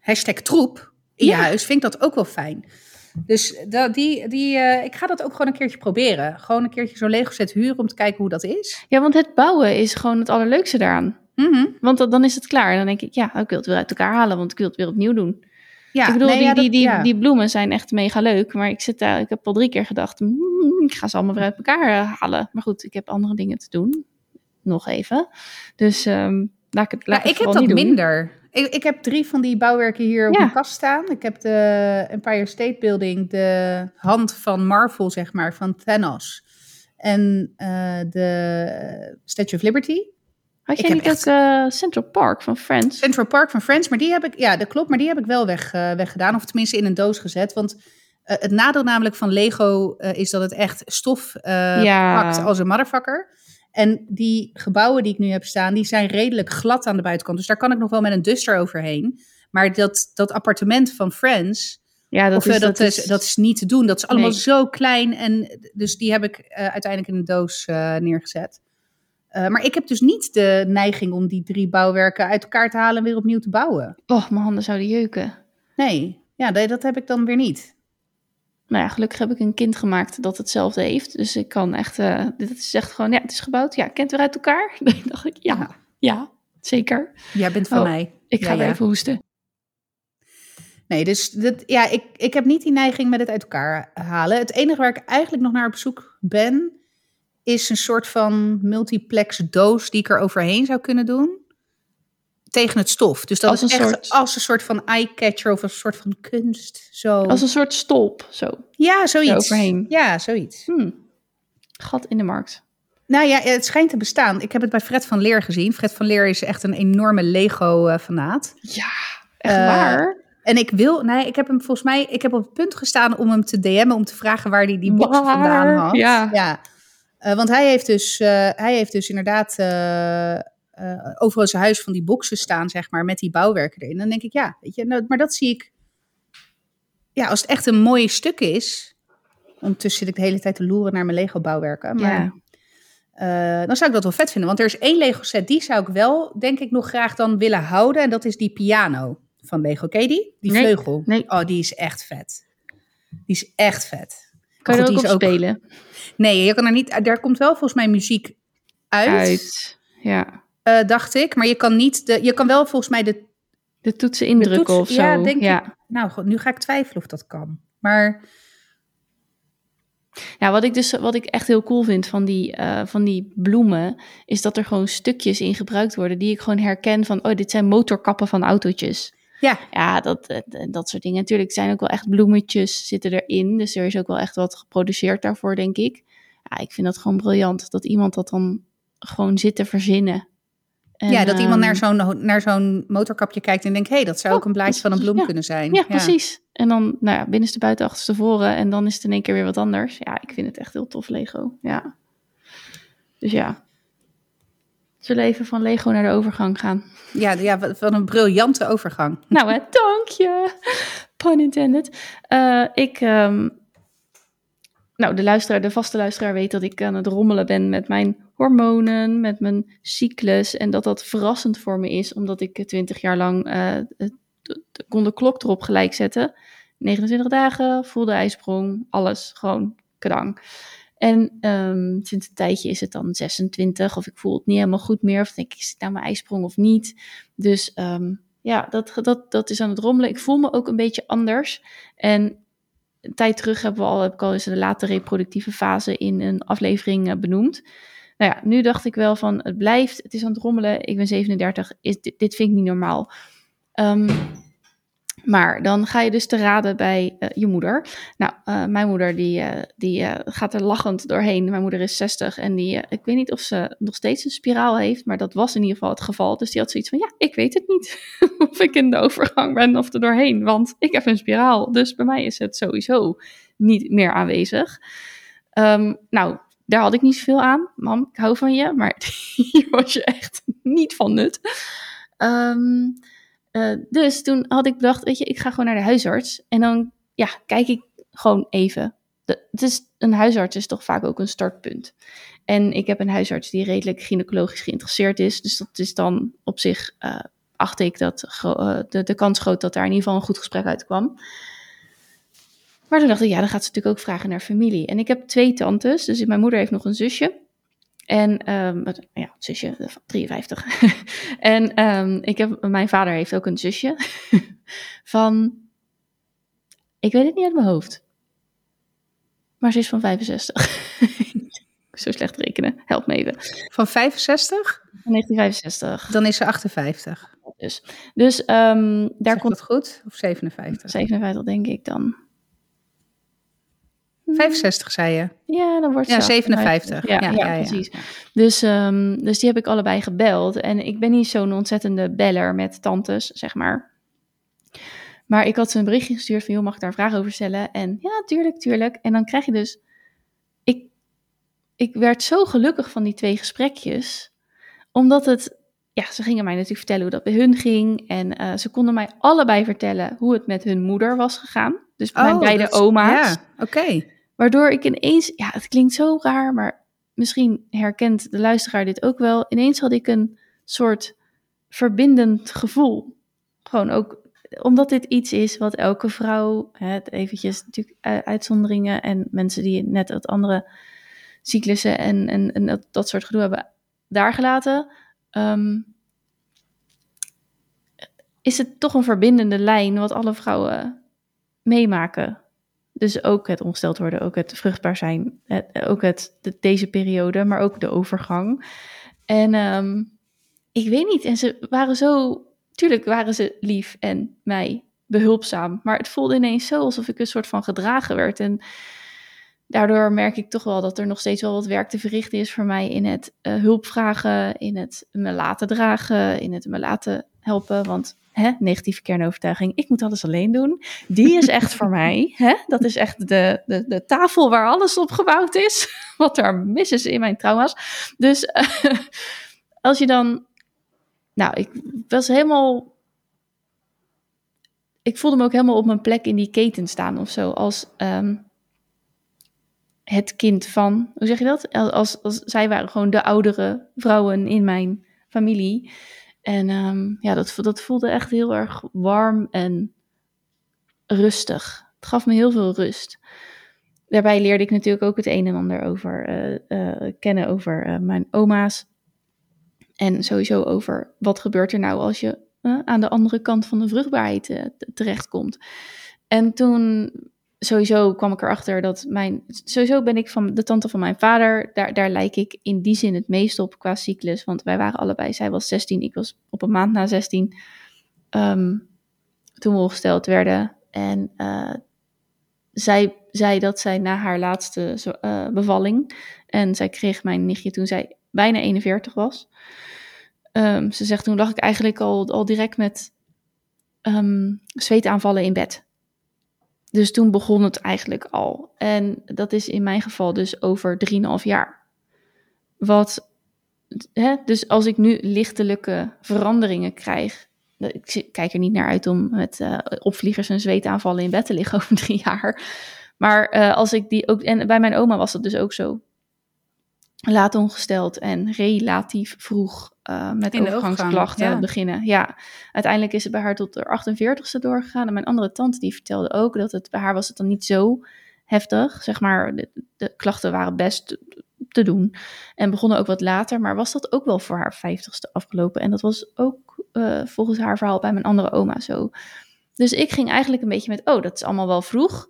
hashtag troep in Ja. je huis, vind ik dat ook wel fijn. Dus dat, die, die, eh, ik ga dat ook gewoon een keertje proberen. Gewoon een keertje zo'n Lego set huren om te kijken hoe dat is. Ja, want het bouwen is gewoon het allerleukste daaraan. Mhm. Want dan- dan is het klaar. En dan denk ik, ja, ik wil het weer uit elkaar halen, want ik wil het weer opnieuw doen. Ja, ik bedoel, nee, die, ja, die, dat- die, ja. die bloemen zijn echt mega leuk. Maar ik, zit daar, ik heb al drie keer gedacht, mm, ik ga ze allemaal weer uit elkaar eh, halen. Maar goed, ik heb andere dingen te doen. Nog even. Dus ehm, laat ik het laat Ja, ik ik heb dat minder. Ik, ik heb drie van die bouwwerken hier op mijn kast staan. Ik heb de Empire State Building, de hand van Marvel, zeg maar, van Thanos. En eh, de Statue of Liberty. Had jij niet echt- ook eh, Central Park van Friends? Central Park van Friends, maar die heb ik, ja, dat klopt, maar die heb ik wel weg, eh, weggedaan. Of tenminste in een doos gezet. Want eh, het nadeel namelijk van Lego is dat het echt stof Ja. pakt als een motherfucker. En die gebouwen die ik nu heb staan, die zijn redelijk glad aan de buitenkant. Dus daar kan ik nog wel met een duster overheen. Maar dat, dat appartement van Friends, Ja, dat of, is, dat, is, dat is niet te doen. Dat is allemaal Nee. zo klein. En dus die heb ik uiteindelijk in een doos neergezet. Eh, maar ik heb dus niet de neiging om die drie bouwwerken uit elkaar te halen en weer opnieuw te bouwen. Oh, mijn handen zouden jeuken. Nee, ja, dat, heb ik dan weer niet. Nou ja, gelukkig heb ik een kind gemaakt dat hetzelfde heeft. Dus ik kan echt, eh, dit is echt gewoon, ja, het is gebouwd. Ja, kent weer uit elkaar? [LAUGHS] Dan dacht ik, ja, Ja. ja, zeker. Jij bent van Oh, mij. Ik ga ja. even hoesten. Nee, dus dat, ja, ik, ik heb niet die neiging met het uit elkaar halen. Het enige waar ik eigenlijk nog naar op zoek ben, is een soort van multiplex doos die ik er overheen zou kunnen doen. Tegen het stof. Dus dat Als is echt soort- als een soort van eye-catcher of een soort van kunst. Zo. Als een soort stolp, zo. ja, zoiets. eroverheen. Ja, zoiets. Hm. Gat in de markt. Nou ja, het schijnt te bestaan. Ik heb het bij Fred van Leer gezien. Fred van Leer is echt een enorme Lego-fanaat. Ja, echt Eh, waar? En ik wil, nee, ik heb hem volgens mij, ik heb op het punt gestaan om hem te DM'en om te vragen waar hij die box vandaan had. Ja. Eh, want hij heeft dus, eh, hij heeft dus inderdaad eh, overal zijn huis van die boxen staan, zeg maar, met die bouwwerken erin. Dan denk ik, ja, weet je, nou, maar dat zie ik, ja, als het echt een mooi stuk is, ondertussen zit ik de hele tijd te loeren naar mijn Lego bouwwerken, maar ja. dan zou ik dat wel vet vinden. Want er is één Lego set, die zou ik wel, denk ik, nog graag dan willen houden. En dat is die piano van Lego. Ken je die? Die Nee, vleugel. nee. Oh, die is echt vet. Die is echt vet. Kan je er ook op spelen? Nee, je kan er niet, daar komt wel volgens mij muziek uit, Uit. Ja. eh, dacht ik. Maar je kan niet, de, je kan wel volgens mij de, De toetsen indrukken toetsen- of zo. ja, denk ja. ik. nou goed, nu ga ik twijfelen of dat kan. Maar Ja, wat ik dus wat ik echt heel cool vind van die, eh, van die bloemen, is dat er gewoon stukjes in gebruikt worden die ik gewoon herken van, oh, dit zijn motorkappen van autootjes. Ja, Ja, dat, dat, dat soort dingen. Natuurlijk zijn ook wel echt bloemetjes zitten erin, dus er is ook wel echt wat geproduceerd daarvoor, denk ik. Ja, ik vind dat gewoon briljant, dat iemand dat dan gewoon zit te verzinnen. En, ja, dat iemand ehm, naar zo'n, naar zo'n motorkapje kijkt en denkt... hé, hey, dat zou Oh, ook een blaadje van een bloem ja. kunnen zijn. Ja, precies. En dan, nou ja, binnenste buiten, achterste voren. En dan is het in één keer weer wat anders. Ja, ik vind het echt heel tof, Lego. Ja. Dus ja. Zullen we even van Lego naar de overgang gaan? Ja, ja, wat een briljante overgang. nou, hè, dank je. Pun intended. Eh, ik, ehm, nou, de, luisteraar, de vaste luisteraar weet dat ik aan het rommelen ben met mijn hormonen, met mijn cyclus. En dat dat verrassend voor me is, omdat ik twintig jaar lang eh, kon de klok erop gelijk zetten. 29 dagen, voelde ijsprong, alles gewoon kadang. En um, sinds een tijdje is het dan 26 of ik voel het niet helemaal goed meer. Of denk ik, is het nou mijn ijsprong of niet? Dus um, ja, dat, dat, dat is aan het rommelen. Ik voel me ook een beetje anders. En een tijd terug hebben we al, heb ik al eens de late reproductieve fase in een aflevering uh, benoemd. Nou ja, nu dacht ik wel van het blijft, het is aan het rommelen. Ik ben 37, is, dit, dit vind ik niet normaal. Um, maar dan ga je dus te raden bij uh, je moeder. Nou, uh, mijn moeder die, uh, die gaat er lachend doorheen. Mijn moeder is 60 en die, ik weet niet of ze nog steeds een spiraal heeft, maar dat was in ieder geval het geval. Dus die had zoiets van, ja, ik weet het niet [LAUGHS] of ik in de overgang ben of er doorheen, want ik heb een spiraal. Dus bij mij is het sowieso niet meer aanwezig. Um, nou, daar had ik niet zoveel aan. Mam, ik hou van je, maar [LAUGHS] hier was je echt niet van nut. Um, uh, dus toen had ik bedacht, weet je, ik ga gewoon naar de huisarts. En dan, ja, kijk ik gewoon even. De, het is, een huisarts is toch vaak ook een startpunt. En ik heb een huisarts die redelijk gynaecologisch geïnteresseerd is. Dus dat is dan op zich, uh, acht ik dat uh, de, de kans groot dat daar in ieder geval een goed gesprek uitkwam. Maar toen dacht ik, ja, dan gaat ze natuurlijk ook vragen naar familie. En ik heb twee tantes, dus mijn moeder heeft nog een zusje. En um, ja, zusje van [LAUGHS] 53. en um, ik heb, mijn vader heeft ook een zusje [LAUGHS] van, ik weet het niet uit mijn hoofd. Maar ze is van 65. [LAUGHS] Zo slecht rekenen, help me even. Van 65? Van 1965. Dan is ze 58. Dus, dus um, daar komt. dat goed? Of 57? 57 denk ik dan. 65 zei je? Ja, dan wordt ja, ze 57. Ja, ja, ja, ja precies. Dus, um, dus die heb ik allebei gebeld. En ik ben niet zo'n ontzettende beller met tantes, zeg maar. Maar ik had ze een berichtje gestuurd van, joh, mag ik daar vragen over stellen? En ja, tuurlijk, tuurlijk. En dan krijg je dus... Ik, ik werd zo gelukkig van die twee gesprekjes. Omdat het... Ja, ze gingen mij natuurlijk vertellen hoe dat bij hun ging. En uh, ze konden mij allebei vertellen hoe het met hun moeder was gegaan. Dus oh, mijn beide oma's. Ja, oké. Okay. Waardoor ik ineens, ja, het klinkt zo raar, maar misschien herkent de luisteraar dit ook wel. Ineens had ik een soort verbindend gevoel. Gewoon ook omdat dit iets is wat elke vrouw, hè, eventjes natuurlijk uitzonderingen en mensen die net wat andere cyclussen en, en, dat, dat soort gedoe hebben daar gelaten, um, is het toch een verbindende lijn wat alle vrouwen meemaken. Dus ook het ongesteld worden, ook het vruchtbaar zijn, het, ook het, de, deze periode, maar ook de overgang. En um, ik weet niet, en ze waren zo, tuurlijk waren ze lief en mij behulpzaam, maar het voelde ineens zo alsof ik een soort van gedragen werd. En daardoor merk ik toch wel dat er nog steeds wel wat werk te verrichten is voor mij in het uh, hulp vragen, in het me laten dragen, in het me laten helpen. Want hè, negatieve kernovertuiging, ik moet alles alleen doen. Die is echt voor [LAUGHS] mij. Hè? Dat is echt de, de, de tafel waar alles op gebouwd is. [LAUGHS] Wat er mis is in mijn trauma's. Dus uh, als je dan. Nou, ik was helemaal. Ik voelde me ook helemaal op mijn plek in die keten staan of zo. Als um, het kind van. Hoe zeg je dat? Als, als zij waren gewoon de oudere vrouwen in mijn familie. En um, ja, dat, dat voelde echt heel erg warm en rustig. Het gaf me heel veel rust. Daarbij leerde ik natuurlijk ook het een en ander over uh, uh, kennen over uh, mijn oma's. En sowieso over wat gebeurt er nou als je aan de andere kant van de vruchtbaarheid terechtkomt. En toen sowieso kwam ik erachter dat mijn. Sowieso ben ik van de tante van mijn vader. Daar, daar lijk ik in die zin het meest op qua cyclus. Want wij waren allebei. Zij was 16, ik was op een maand na 16. Um, toen we opgesteld werden. En uh, zij zei dat zij na haar laatste uh, bevalling. En zij kreeg mijn nichtje toen zij bijna 41 was. Um, ze zegt toen lag ik eigenlijk al, al direct met um, zweetaanvallen in bed. Dus toen begon het eigenlijk al. En dat is in mijn geval dus over 3,5 jaar. Wat, hè, dus als ik nu lichtelijke veranderingen krijg. Ik kijk er niet naar uit om met uh, opvliegers en zweetaanvallen in bed te liggen [LAUGHS] over drie jaar. Maar uh, als ik die ook. En bij mijn oma was dat dus ook zo. Laat ongesteld en relatief vroeg uh, met In overgangsklachten overgang, ja. beginnen. Ja, uiteindelijk is het bij haar tot de 48ste doorgegaan. En mijn andere tante die vertelde ook dat het bij haar was het dan niet zo heftig. Zeg maar, de, de klachten waren best te, te doen. En begonnen ook wat later, maar was dat ook wel voor haar 50ste afgelopen. En dat was ook uh, volgens haar verhaal bij mijn andere oma zo. Dus ik ging eigenlijk een beetje met, oh, dat is allemaal wel vroeg.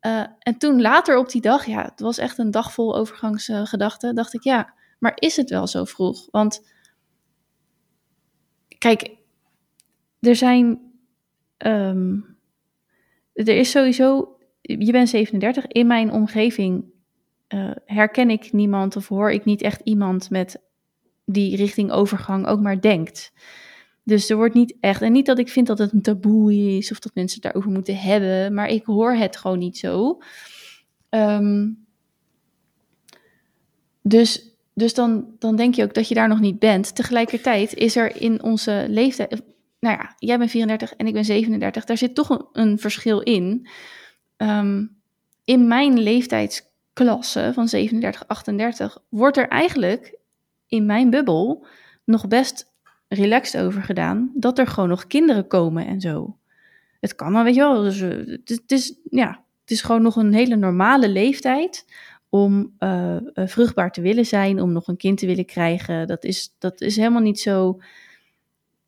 Uh, en toen later op die dag, ja, het was echt een dag vol overgangsgedachten, dacht ik, ja, maar is het wel zo vroeg? Want kijk, er zijn, um, er is sowieso, je bent 37, in mijn omgeving uh, herken ik niemand of hoor ik niet echt iemand met die richting overgang ook maar denkt. Dus er wordt niet echt, en niet dat ik vind dat het een taboe is of dat mensen het daarover moeten hebben, maar ik hoor het gewoon niet zo. Um, dus dus dan, dan denk je ook dat je daar nog niet bent. Tegelijkertijd is er in onze leeftijd, nou ja, jij bent 34 en ik ben 37, daar zit toch een, verschil in. Um, in mijn leeftijdsklasse van 37, 38 wordt er eigenlijk in mijn bubbel nog best relaxed over gedaan dat er gewoon nog kinderen komen en zo. Het kan dan, weet je wel. Dus, het, het, is, ja, het is gewoon nog een hele normale leeftijd om uh, vruchtbaar te willen zijn, om nog een kind te willen krijgen. Dat is, dat is helemaal niet zo.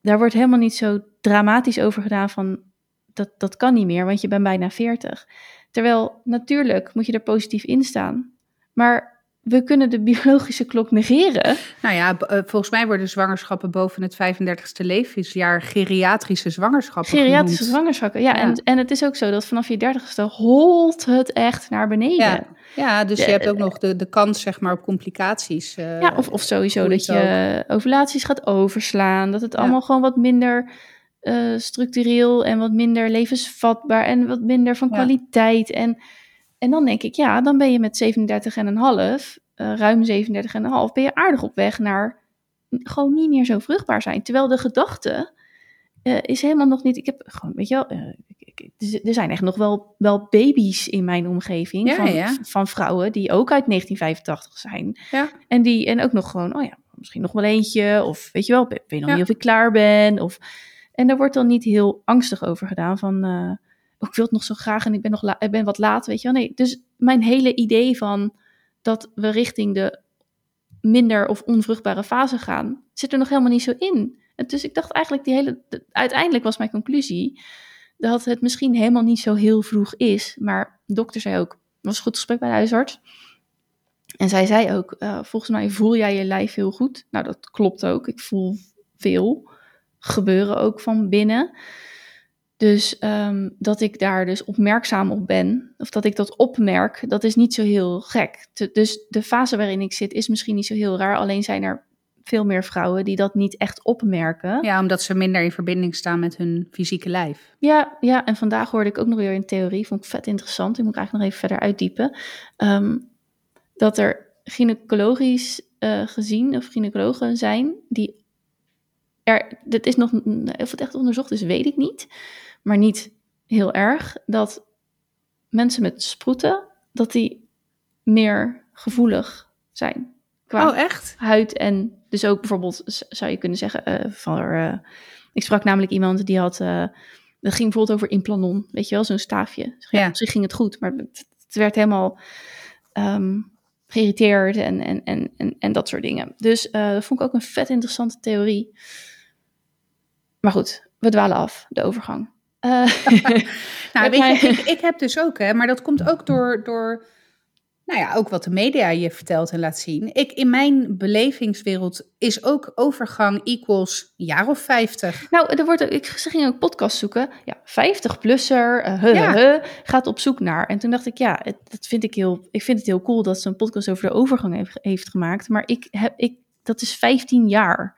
Daar wordt helemaal niet zo dramatisch over gedaan van dat, dat kan niet meer, want je bent bijna 40. Terwijl natuurlijk moet je er positief in staan. Maar we kunnen de biologische klok negeren. Nou ja, uh, volgens mij worden zwangerschappen boven het 35ste levensjaar geriatrische zwangerschappen Geriatrische genoemd. zwangerschappen, ja. ja. En, en het is ook zo dat vanaf je 30ste holt het echt naar beneden. Ja, ja dus je hebt ook nog de, de kans zeg maar op complicaties. Uh, ja, of, of sowieso dat je ook. ovulaties gaat overslaan. Dat het ja. allemaal gewoon wat minder uh, structureel en wat minder levensvatbaar en wat minder van ja. kwaliteit. En en dan denk ik, ja, dan ben je met 37,5, uh, ruim 37,5, ben je aardig op weg naar gewoon niet meer zo vruchtbaar zijn. Terwijl de gedachte uh, is helemaal nog niet, ik heb gewoon, weet je wel, uh, ik, er zijn echt nog wel, wel baby's in mijn omgeving ja, van, ja. van vrouwen die ook uit 1985 zijn. Ja. En die, en ook nog gewoon, oh ja, misschien nog wel eentje, of weet je wel, ik weet nog niet of ik klaar ben. Of, en daar wordt dan niet heel angstig over gedaan van uh, ik wil het nog zo graag en ik ben nog la- ik ben wat laat, weet je wel. Nee, dus mijn hele idee van dat we richting de minder of onvruchtbare fase gaan, zit er nog helemaal niet zo in. En dus ik dacht eigenlijk, die hele, de, uiteindelijk was mijn conclusie dat het misschien helemaal niet zo heel vroeg is. Maar de dokter zei ook, was goed gesprek bij huisarts. En zij zei ook, uh, volgens mij voel jij je lijf heel goed. Nou, dat klopt ook. Ik voel veel gebeuren ook van binnen. Dus um, dat ik daar dus opmerkzaam op ben, of dat ik dat opmerk, dat is niet zo heel gek. Dus de fase waarin ik zit is misschien niet zo heel raar, alleen zijn er veel meer vrouwen die dat niet echt opmerken. Ja, omdat ze minder in verbinding staan met hun fysieke lijf. Ja, ja en vandaag hoorde ik ook nog weer een theorie, vond ik vet interessant, die moet ik eigenlijk nog even verder uitdiepen. Um, dat er gynaecologisch uh, gezien, of gynaecologen zijn, die er, dat is nog, of het echt onderzocht is, weet ik niet maar niet heel erg, dat mensen met sproeten, dat die meer gevoelig zijn. Qua oh, echt? Huid en dus ook bijvoorbeeld, zou je kunnen zeggen, uh, van, uh, ik sprak namelijk iemand die had, uh, dat ging bijvoorbeeld over implanon, weet je wel, zo'n staafje. Ja, ja. Misschien ging het goed, maar het, het werd helemaal um, geïrriteerd en, en, en, en, en dat soort dingen. Dus dat vond ik ook een vet interessante theorie. Maar goed, we dwalen af, de overgang. [LAUGHS] [LAUGHS] Nou, weet je, ik, ik, heb dus ook, hè, maar dat komt ook door, door, nou ja, ook wat de media je vertelt en laat zien. Ik, in mijn belevingswereld is ook overgang equals jaar of 50. Nou, er wordt, ik ging ook podcast zoeken. Ja, 50-plusser, uh, huh, ja. huh, gaat op zoek naar. En toen dacht ik, ja, het, dat vind ik heel, ik vind het heel cool dat ze een podcast over de overgang heeft, heeft gemaakt. Maar ik heb, ik, dat is 15 jaar.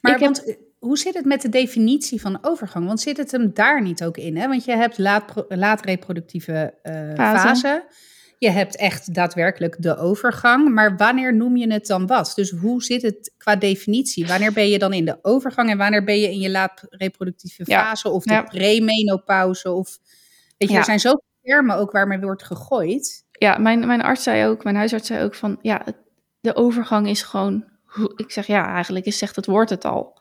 Maar ik want, heb, hoe zit het met de definitie van overgang? Want zit het hem daar niet ook in? Hè? Want je hebt laat, laat reproductieve uh, fase. fase. Je hebt echt daadwerkelijk de overgang. Maar wanneer noem je het dan wat? Dus hoe zit het qua definitie? Wanneer ben je dan in de overgang en wanneer ben je in je laat reproductieve fase? Ja. Of de ja. premenopauze? Of weet je, ja. er zijn zoveel termen ook waarmee wordt gegooid. Ja, mijn, mijn arts zei ook, mijn huisarts zei ook van ja, de overgang is gewoon ik zeg ja, eigenlijk is, zegt het woord het al.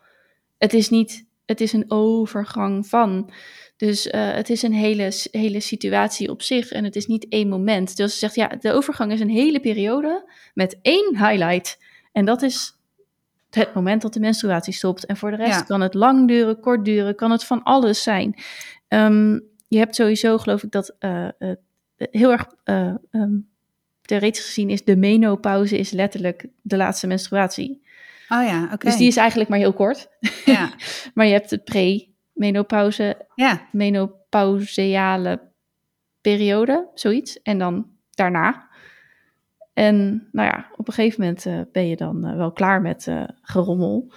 Het is niet, het is een overgang van. Dus uh, het is een hele, hele situatie op zich en het is niet één moment. Dus ze zegt ja, de overgang is een hele periode met één highlight. En dat is het moment dat de menstruatie stopt. En voor de rest kan het lang duren, kort duren, kan het van alles zijn. Um, je hebt sowieso, geloof ik, dat uh, uh, heel erg um, theoretisch gezien is de menopauze is letterlijk de laatste menstruatie. Oh ja, oké. Dus die is eigenlijk maar heel kort. Ja. [LAUGHS] maar je hebt de pre-menopauze, ja. menopauseale periode, zoiets. En dan daarna. En nou ja, op een gegeven moment uh, ben je dan uh, wel klaar met uh, gerommel.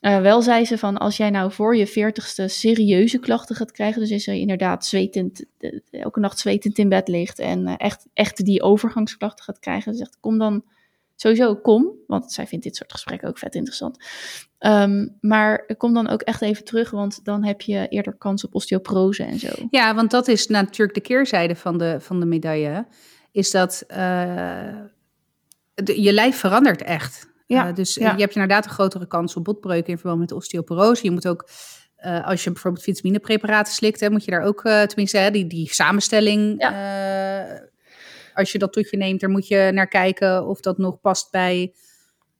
wel zei ze van, als jij nou voor je veertigste serieuze klachten gaat krijgen, dus is er inderdaad zwetend, elke nacht zwetend in bed ligt en echt, echt die overgangsklachten gaat krijgen, ze zegt, kom dan sowieso kom, want zij vindt dit soort gesprekken ook vet interessant. Um, maar kom dan ook echt even terug, want dan heb je eerder kans op osteoporose en zo. Ja, want dat is natuurlijk de keerzijde van de, van de medaille is dat uh, de, je lijf verandert echt. Ja, uh, dus ja. je hebt inderdaad een grotere kans op botbreuken in verband met osteoporose. Je moet ook, uh, als je bijvoorbeeld vitaminepreparaten slikt, hè, moet je daar ook, tenminste, hè, die, die samenstelling, ja. Als je dat tot je neemt, daar moet je naar kijken of dat nog past bij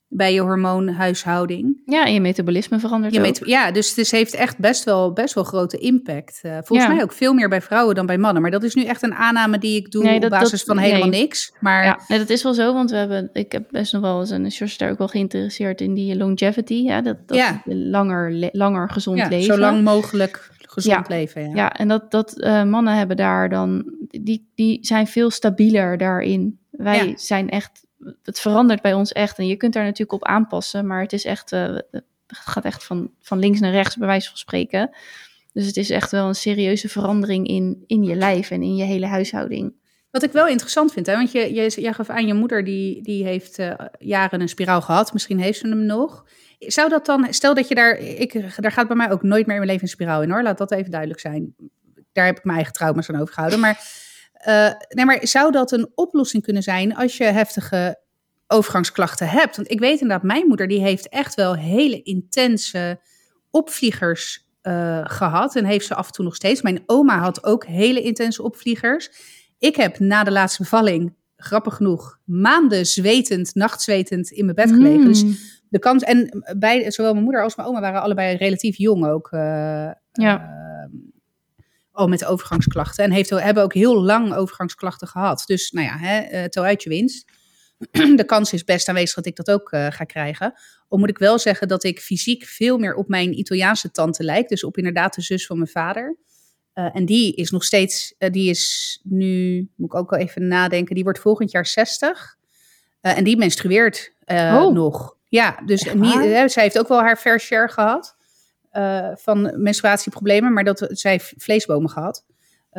bij je hormoonhuishouding. Ja, en je metabolisme verandert je ook. ja, dus het heeft echt best wel, best wel grote impact. Uh, volgens ja. mij ook veel meer bij vrouwen dan bij mannen. Maar dat is nu echt een aanname die ik doe nee, dat, op basis dat, van helemaal nee. niks. Maar... Ja, nee, dat is wel zo, want we hebben, ik heb best nog wel eens, een daar ook wel geïnteresseerd in die longevity. Ja, dat, dat ja. langer, langer gezond ja, leven. zo lang mogelijk gezond leven. Ja, ja en dat, dat uh, mannen hebben daar dan, die, die zijn veel stabieler daarin. Wij zijn echt het verandert bij ons echt. En je kunt daar natuurlijk op aanpassen, maar het is echt, uh, het gaat echt van, van links naar rechts, bij wijze van spreken. Dus het is echt wel een serieuze verandering in, in je lijf en in je hele huishouding. Wat ik wel interessant vind, hè, want je, je, je gaf aan je moeder, die, die heeft uh, jaren een spiraal gehad. Misschien heeft ze hem nog. Zou dat dan, stel dat je daar, ik, daar gaat bij mij ook nooit meer in mijn leven een spiraal in hoor. Laat dat even duidelijk zijn. Daar heb ik mijn eigen trauma's aan overgehouden. Maar uh, nee, maar zou dat een oplossing kunnen zijn als je heftige overgangsklachten hebt? Want ik weet inderdaad, mijn moeder die heeft echt wel hele intense opvliegers uh, gehad. En heeft ze af en toe nog steeds. Mijn oma had ook hele intense opvliegers. Ik heb na de laatste bevalling, grappig genoeg, maanden zwetend, nachtzwetend in mijn bed gelegen. Mm. Dus de kans, en bij, zowel mijn moeder als mijn oma waren allebei relatief jong ook. Uh, ja al met overgangsklachten. En heeft, hebben ook heel lang overgangsklachten gehad. Dus nou ja, hè, tel uit je winst. [CLEARS THROAT] de kans is best aanwezig dat ik dat ook uh, ga krijgen. Al moet ik wel zeggen dat ik fysiek veel meer op mijn Italiaanse tante lijk. Dus op inderdaad de zus van mijn vader. Uh, en die is nog steeds, die is nu, moet ik ook wel even nadenken, die wordt volgend jaar 60. en die menstrueert oh. nog. Ja, dus niet, zij heeft ook wel haar fair share gehad. Van menstruatieproblemen, maar dat zij vleesbomen gehad.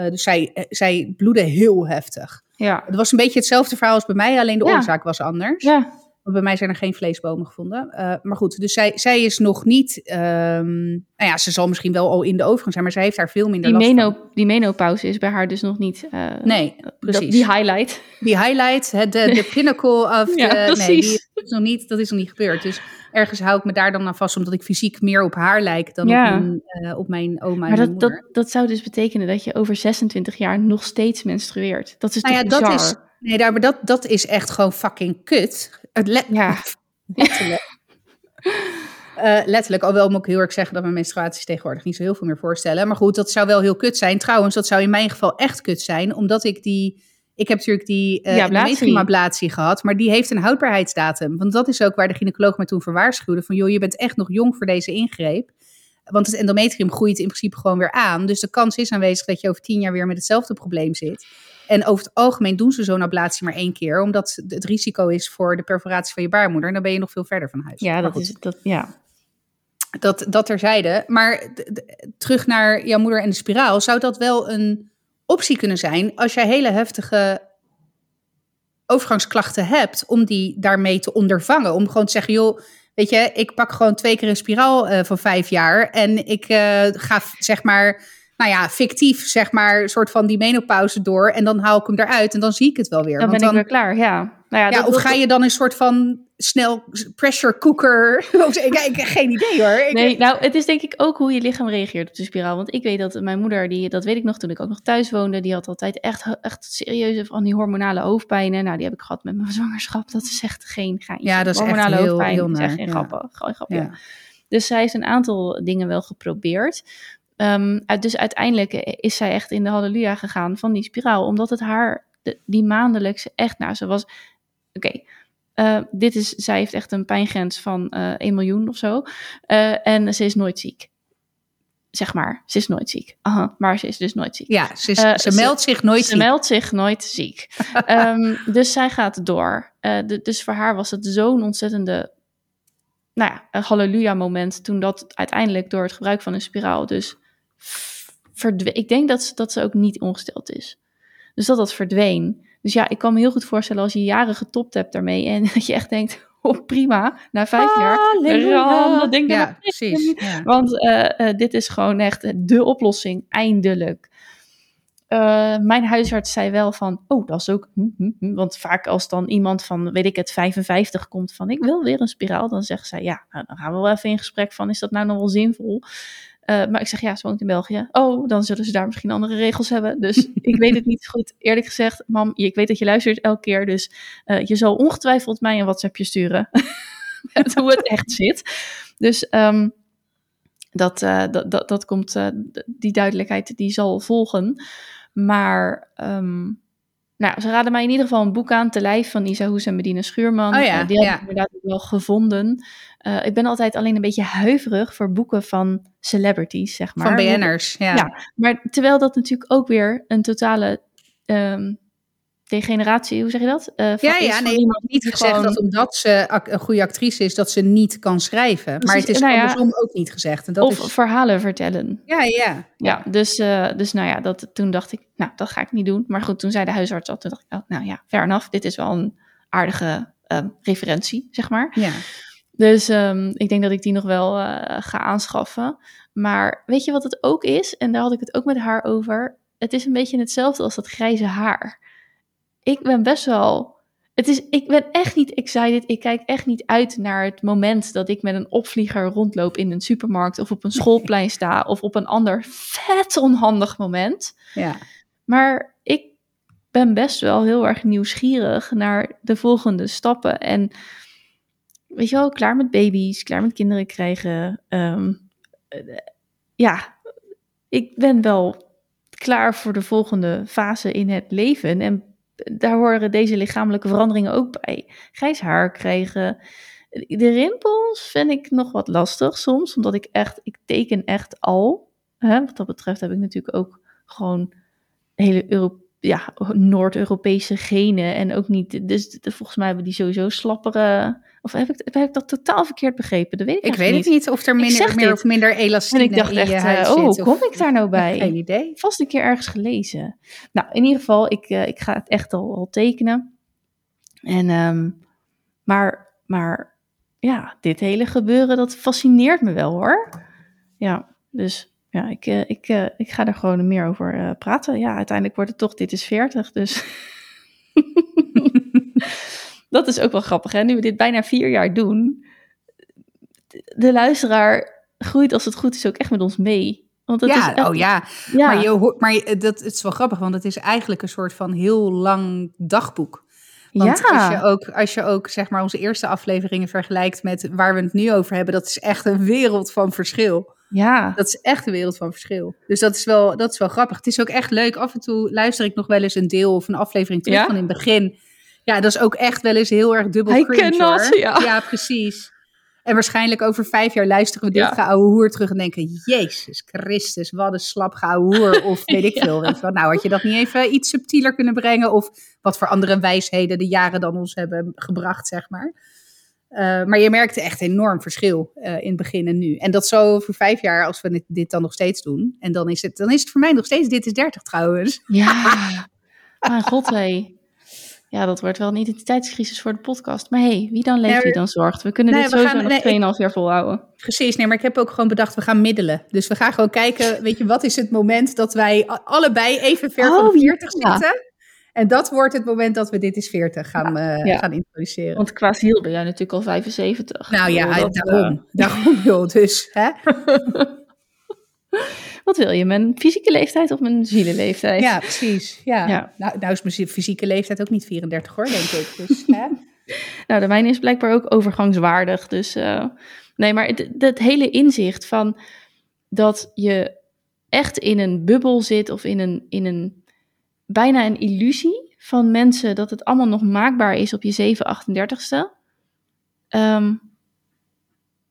Dus zij, eh, zij bloedde heel heftig. Ja. Het was een beetje hetzelfde verhaal als bij mij, alleen de ja. oorzaak was anders. Ja. Bij mij zijn er geen vleesbomen gevonden. Uh, maar goed, dus zij, zij is nog niet. Um, nou ja, ze zal misschien wel al in de overgang zijn, maar zij heeft daar veel minder die last meno, van. Die menopauze is bij haar dus nog niet. Uh, nee, precies. Die highlight. Die highlight, de, de [LAUGHS] pinnacle of. ja, de, nee, die is nog niet, dat is nog niet gebeurd. Dus ergens hou ik me daar dan aan vast, omdat ik fysiek meer op haar lijk dan ja. op, mijn, uh, op mijn oma. Maar en dat, dat, dat zou dus betekenen dat je over 26 jaar nog steeds menstrueert. Dat is nou toch ja, bizar? dat is, nee, daar, maar dat, dat is echt gewoon fucking kut. Het let, ja. [LAUGHS] letterlijk. Uh, letterlijk, alhoewel moet ik heel erg zeggen dat mijn menstruaties tegenwoordig niet zo heel veel meer voorstellen. Maar goed, dat zou wel heel kut zijn. Trouwens, dat zou in mijn geval echt kut zijn, omdat ik die... Ik heb natuurlijk die uh, ja, gehad, maar die heeft een houdbaarheidsdatum. Want dat is ook waar de gynaecoloog me toen voor waarschuwde. Van joh, je bent echt nog jong voor deze ingreep. Want het endometrium groeit in principe gewoon weer aan. Dus de kans is aanwezig dat je over tien jaar weer met hetzelfde probleem zit. En over het algemeen doen ze zo'n ablatie maar één keer. Omdat het risico is voor de perforatie van je baarmoeder. En dan ben je nog veel verder van huis. Ja, dat is dat, ja. Dat, dat terzijde. Maar terug naar jouw moeder en de spiraal. Zou dat wel een optie kunnen zijn als jij hele heftige overgangsklachten hebt, om die daarmee te ondervangen. Om gewoon te zeggen, joh, weet je, ik pak gewoon twee keer een spiraal uh, van vijf jaar en ik uh, ga zeg maar, nou ja, fictief zeg maar, soort van die menopauze door en dan haal ik hem eruit en dan zie ik het wel weer. Dan Want ben dan, ik weer klaar, ja. nou ja, Ja, dat- of dat- ga je dan een soort van snel pressure cooker? [LAUGHS] Ik, ik heb geen idee hoor. Ik- Nee, nou, het is denk ik ook hoe je lichaam reageert op de spiraal. Want ik weet dat mijn moeder, die, dat weet ik nog toen ik ook nog thuis woonde, die had altijd echt, echt serieuze van die hormonale hoofdpijnen. Nou, die heb ik gehad met mijn [LAUGHS] zwangerschap. Dat is echt geen geintje. Ja, dat is echt hormonale heel- hoofdpijn heel is echt geen ja. grappen. Gewoon grapje. Ja. Dus zij heeft een aantal dingen wel geprobeerd. Ehm, dus uiteindelijk is zij echt in de halleluja gegaan van die spiraal. Omdat het haar, de- die maandelijkse, echt, nou, ze was... Oké, eh, dit is, zij heeft echt een pijngrens van eh 1 miljoen of zo. Eh, en ze is nooit ziek. Zeg maar, ze is nooit ziek. Aha, maar ze is dus nooit ziek. Ja, ze, is- ze ze- meldt zich nooit Ze ziek. meldt zich nooit ziek. [LAUGHS] Ehm, dus zij gaat door. De- dus voor haar was het zo'n ontzettende, nou ja, een halleluja moment toen dat uiteindelijk door het gebruik van een spiraal dus verdween. Ik denk dat ze, dat ze ook niet ongesteld is. Dus dat dat verdween. Dus ja, ik kan me heel goed voorstellen als je jaren getopt hebt daarmee en [LAUGHS] dat je echt denkt, oh prima, na vijf jaar, ram dat ding er Ja, precies. Ja. want eh, eh, dit is gewoon echt de oplossing, eindelijk. Eh, mijn huisarts zei wel van, oh, dat is ook... hm, hm, hm. Want vaak als dan iemand van, weet ik het, 55 komt van, ik wil weer een spiraal, dan zegt zij, ja, nou, dan gaan we wel even in gesprek van, is dat nou nog wel zinvol? Eh, maar ik zeg, ja, ze woont in België. Oh, dan zullen ze daar misschien andere regels hebben. Dus [LAUGHS] ik weet het niet goed. Eerlijk gezegd, mam, ik weet dat je luistert elke keer, dus eh, je zal ongetwijfeld mij een WhatsAppje sturen. [LAUGHS] Met hoe het echt zit. Dus ehm, dat, eh, dat, dat, dat komt, die duidelijkheid die zal volgen. Maar ehm, nou, ze raden mij in ieder geval een boek aan, Te Lijf van Isa Hoes en Medina Schuurman. Oh ja, Eh, die heb ja. ik inderdaad wel gevonden. Eh, ik ben altijd alleen een beetje huiverig voor boeken van celebrities, zeg maar. Van BN'ers, ja. Ja. Maar terwijl dat natuurlijk ook weer een totale ehm, degeneratie, hoe zeg je dat? Eh, Ja, ja, nee, iemand niet gezegd gewoon- dat omdat ze een goede actrice is, dat ze niet kan schrijven. maar Precies, het is nou ja. andersom ook niet gezegd. En dat Of is, verhalen vertellen. ja, ja. Ja, dus, eh, dus nou ja, dat, toen dacht ik, nou, dat ga ik niet doen. Maar goed, toen zei de huisarts al, toen dacht ik, oh, nou ja, fair enough. Dit is wel een aardige ehm, referentie, zeg maar. ja. Dus ehm, ik denk dat ik die nog wel eh, ga aanschaffen. Maar weet je wat het ook is? En daar had ik het ook met haar over. Het is een beetje hetzelfde als dat grijze haar. Ik ben best wel. Het is, ik ben echt niet excited. Ik kijk echt niet uit naar het moment dat ik met een opvlieger rondloop in een supermarkt of op een [LAUGHS] schoolplein sta of op een ander vet onhandig moment. ja. Maar ik ben best wel heel erg nieuwsgierig naar de volgende stappen. En weet je wel, klaar met baby's, klaar met kinderen krijgen. Ehm, eh, ja, ik ben wel klaar voor de volgende fase in het leven. En daar horen deze lichamelijke veranderingen ook bij. Grijs haar krijgen. De rimpels vind ik nog wat lastig soms, omdat ik echt, ik teken echt al. Hè? Wat dat betreft heb ik natuurlijk ook gewoon hele Euro ja, Noord-Europese genen en ook niet. Dus volgens mij hebben die sowieso slappere. Of heb ik, heb ik dat totaal verkeerd begrepen? Dat weet ik, Ik weet het niet of er minder, meer of minder elastine En ik dacht in echt, je eh, huid oh, hoe of- kom ik daar nou [LAUGHS] bij? Geen idee. Vast een keer ergens gelezen. Nou, in ieder geval, ik, eh, ik ga het echt al, al tekenen. En, ehm, maar, maar ja, dit hele gebeuren, dat fascineert me wel hoor. Ja, dus ja, ik, eh, ik, ik ga er gewoon meer over praten. Ja, uiteindelijk wordt het toch, dit is 40, dus... [LAUGHS] dat is ook wel grappig, hè? Nu we dit bijna vier jaar doen, de luisteraar groeit als het goed is ook echt met ons mee. Want het ja, is echt, oh ja. ja. Maar, je hoort, maar je- dat, het is wel grappig, want het is eigenlijk een soort van heel lang dagboek. Want ja. als, je ook, als je ook zeg maar onze eerste afleveringen vergelijkt met waar we het nu over hebben, dat is echt een wereld van verschil. Ja, Dat is echt een wereld van verschil. Dus dat is wel, dat is wel grappig. Het is ook echt leuk. Af en toe luister ik nog wel eens een deel of een aflevering terug Ja? van in het begin. Ja, dat is ook echt wel eens heel erg dubbel I cringe cannot, hoor. ja. precies. En waarschijnlijk over vijf jaar luisteren we dit Ja. geouwe hoer terug en denken... Jezus Christus, wat een slap geouwe hoer. Of weet ik [LAUGHS] Ja. veel. Weet je wel. Nou, had je dat niet even iets subtieler kunnen brengen? Of wat voor andere wijsheden de jaren dan ons hebben gebracht, zeg maar. Eh, maar je merkte echt enorm verschil eh, in het begin en nu. En dat zo over vijf jaar, als we dit, dit dan nog steeds doen. En dan is, het, dan is het voor mij nog steeds Dit is 30 trouwens. ja. [LAUGHS] Mijn god, hé. Ja, dat wordt wel een identiteitscrisis voor de podcast. Maar hey, wie dan leeft, wie dan zorgt. We kunnen Nee, dit we sowieso gaan- nog nee, 2,5 jaar volhouden. Precies, nee, maar ik heb ook gewoon bedacht, we gaan middelen. Dus we gaan gewoon kijken, weet je, wat is het moment dat wij allebei even ver van Oh, de 40 ja. zitten? En dat wordt het moment dat we Dit is 40 gaan, Ja, eh, ja. gaan introduceren. Want qua ziel ben jij natuurlijk al 75. nou ja, dat, eh, daarom. Daarom, joh. Dus, hè? [LAUGHS] wat wil je, mijn fysieke leeftijd of mijn zielenleeftijd? Ja, precies. Ja. Ja. Nou, nou is mijn fysieke leeftijd ook niet 34 hoor, denk ik. Dus, [LAUGHS] hè? Nou, de mijne is blijkbaar ook overgangswaardig. Dus eh, nee, maar het, het hele inzicht van dat je echt in een bubbel zit of in een, in een bijna een illusie van mensen dat het allemaal nog maakbaar is op je 7, 38ste. Ehm,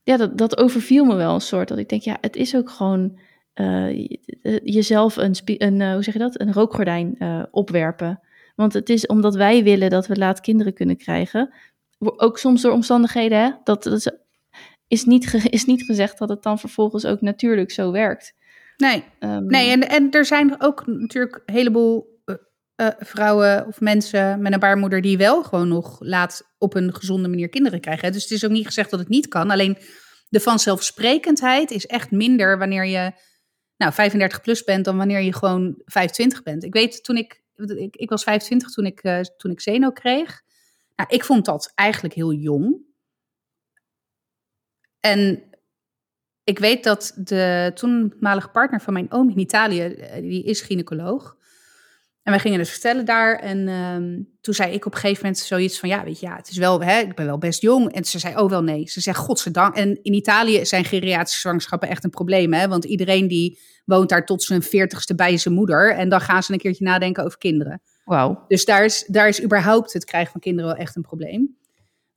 ja, dat, dat overviel me wel een soort. Dat ik denk, ja, het is ook gewoon eh, je- jezelf een, een eh, hoe zeg je dat, een rookgordijn eh, opwerpen. Want het is omdat wij willen dat we laat kinderen kunnen krijgen. Ook soms door omstandigheden, hè? Dat, dat is, is, niet is niet gezegd dat het dan vervolgens ook natuurlijk zo werkt. Nee, Ehm, nee en, en er zijn ook natuurlijk een heleboel vrouwen of mensen met een baarmoeder die wel gewoon nog laat op een gezonde manier kinderen krijgen. Dus het is ook niet gezegd dat het niet kan. Alleen de vanzelfsprekendheid is echt minder wanneer je nou, 35 plus bent dan wanneer je gewoon 25 bent. Ik weet toen ik, ik, ik was 25 toen ik, eh, toen ik Zeno kreeg. Nou, ik vond dat eigenlijk heel jong. En ik weet dat de toenmalige partner van mijn oom in Italië, eh, die is gynaecoloog. En wij gingen dus vertellen daar. En ehm, toen zei ik op een gegeven moment zoiets van, ja, weet je, ja, het is wel, hè, ik ben wel best jong. En ze zei, oh wel nee. Ze zegt, godzijdank. En in Italië zijn geriatrische zwangerschappen echt een probleem, hè. Want iedereen die woont daar tot zijn veertigste bij zijn moeder. En dan gaan ze een keertje nadenken over kinderen. Wauw. Dus daar is, daar is überhaupt het krijgen van kinderen wel echt een probleem.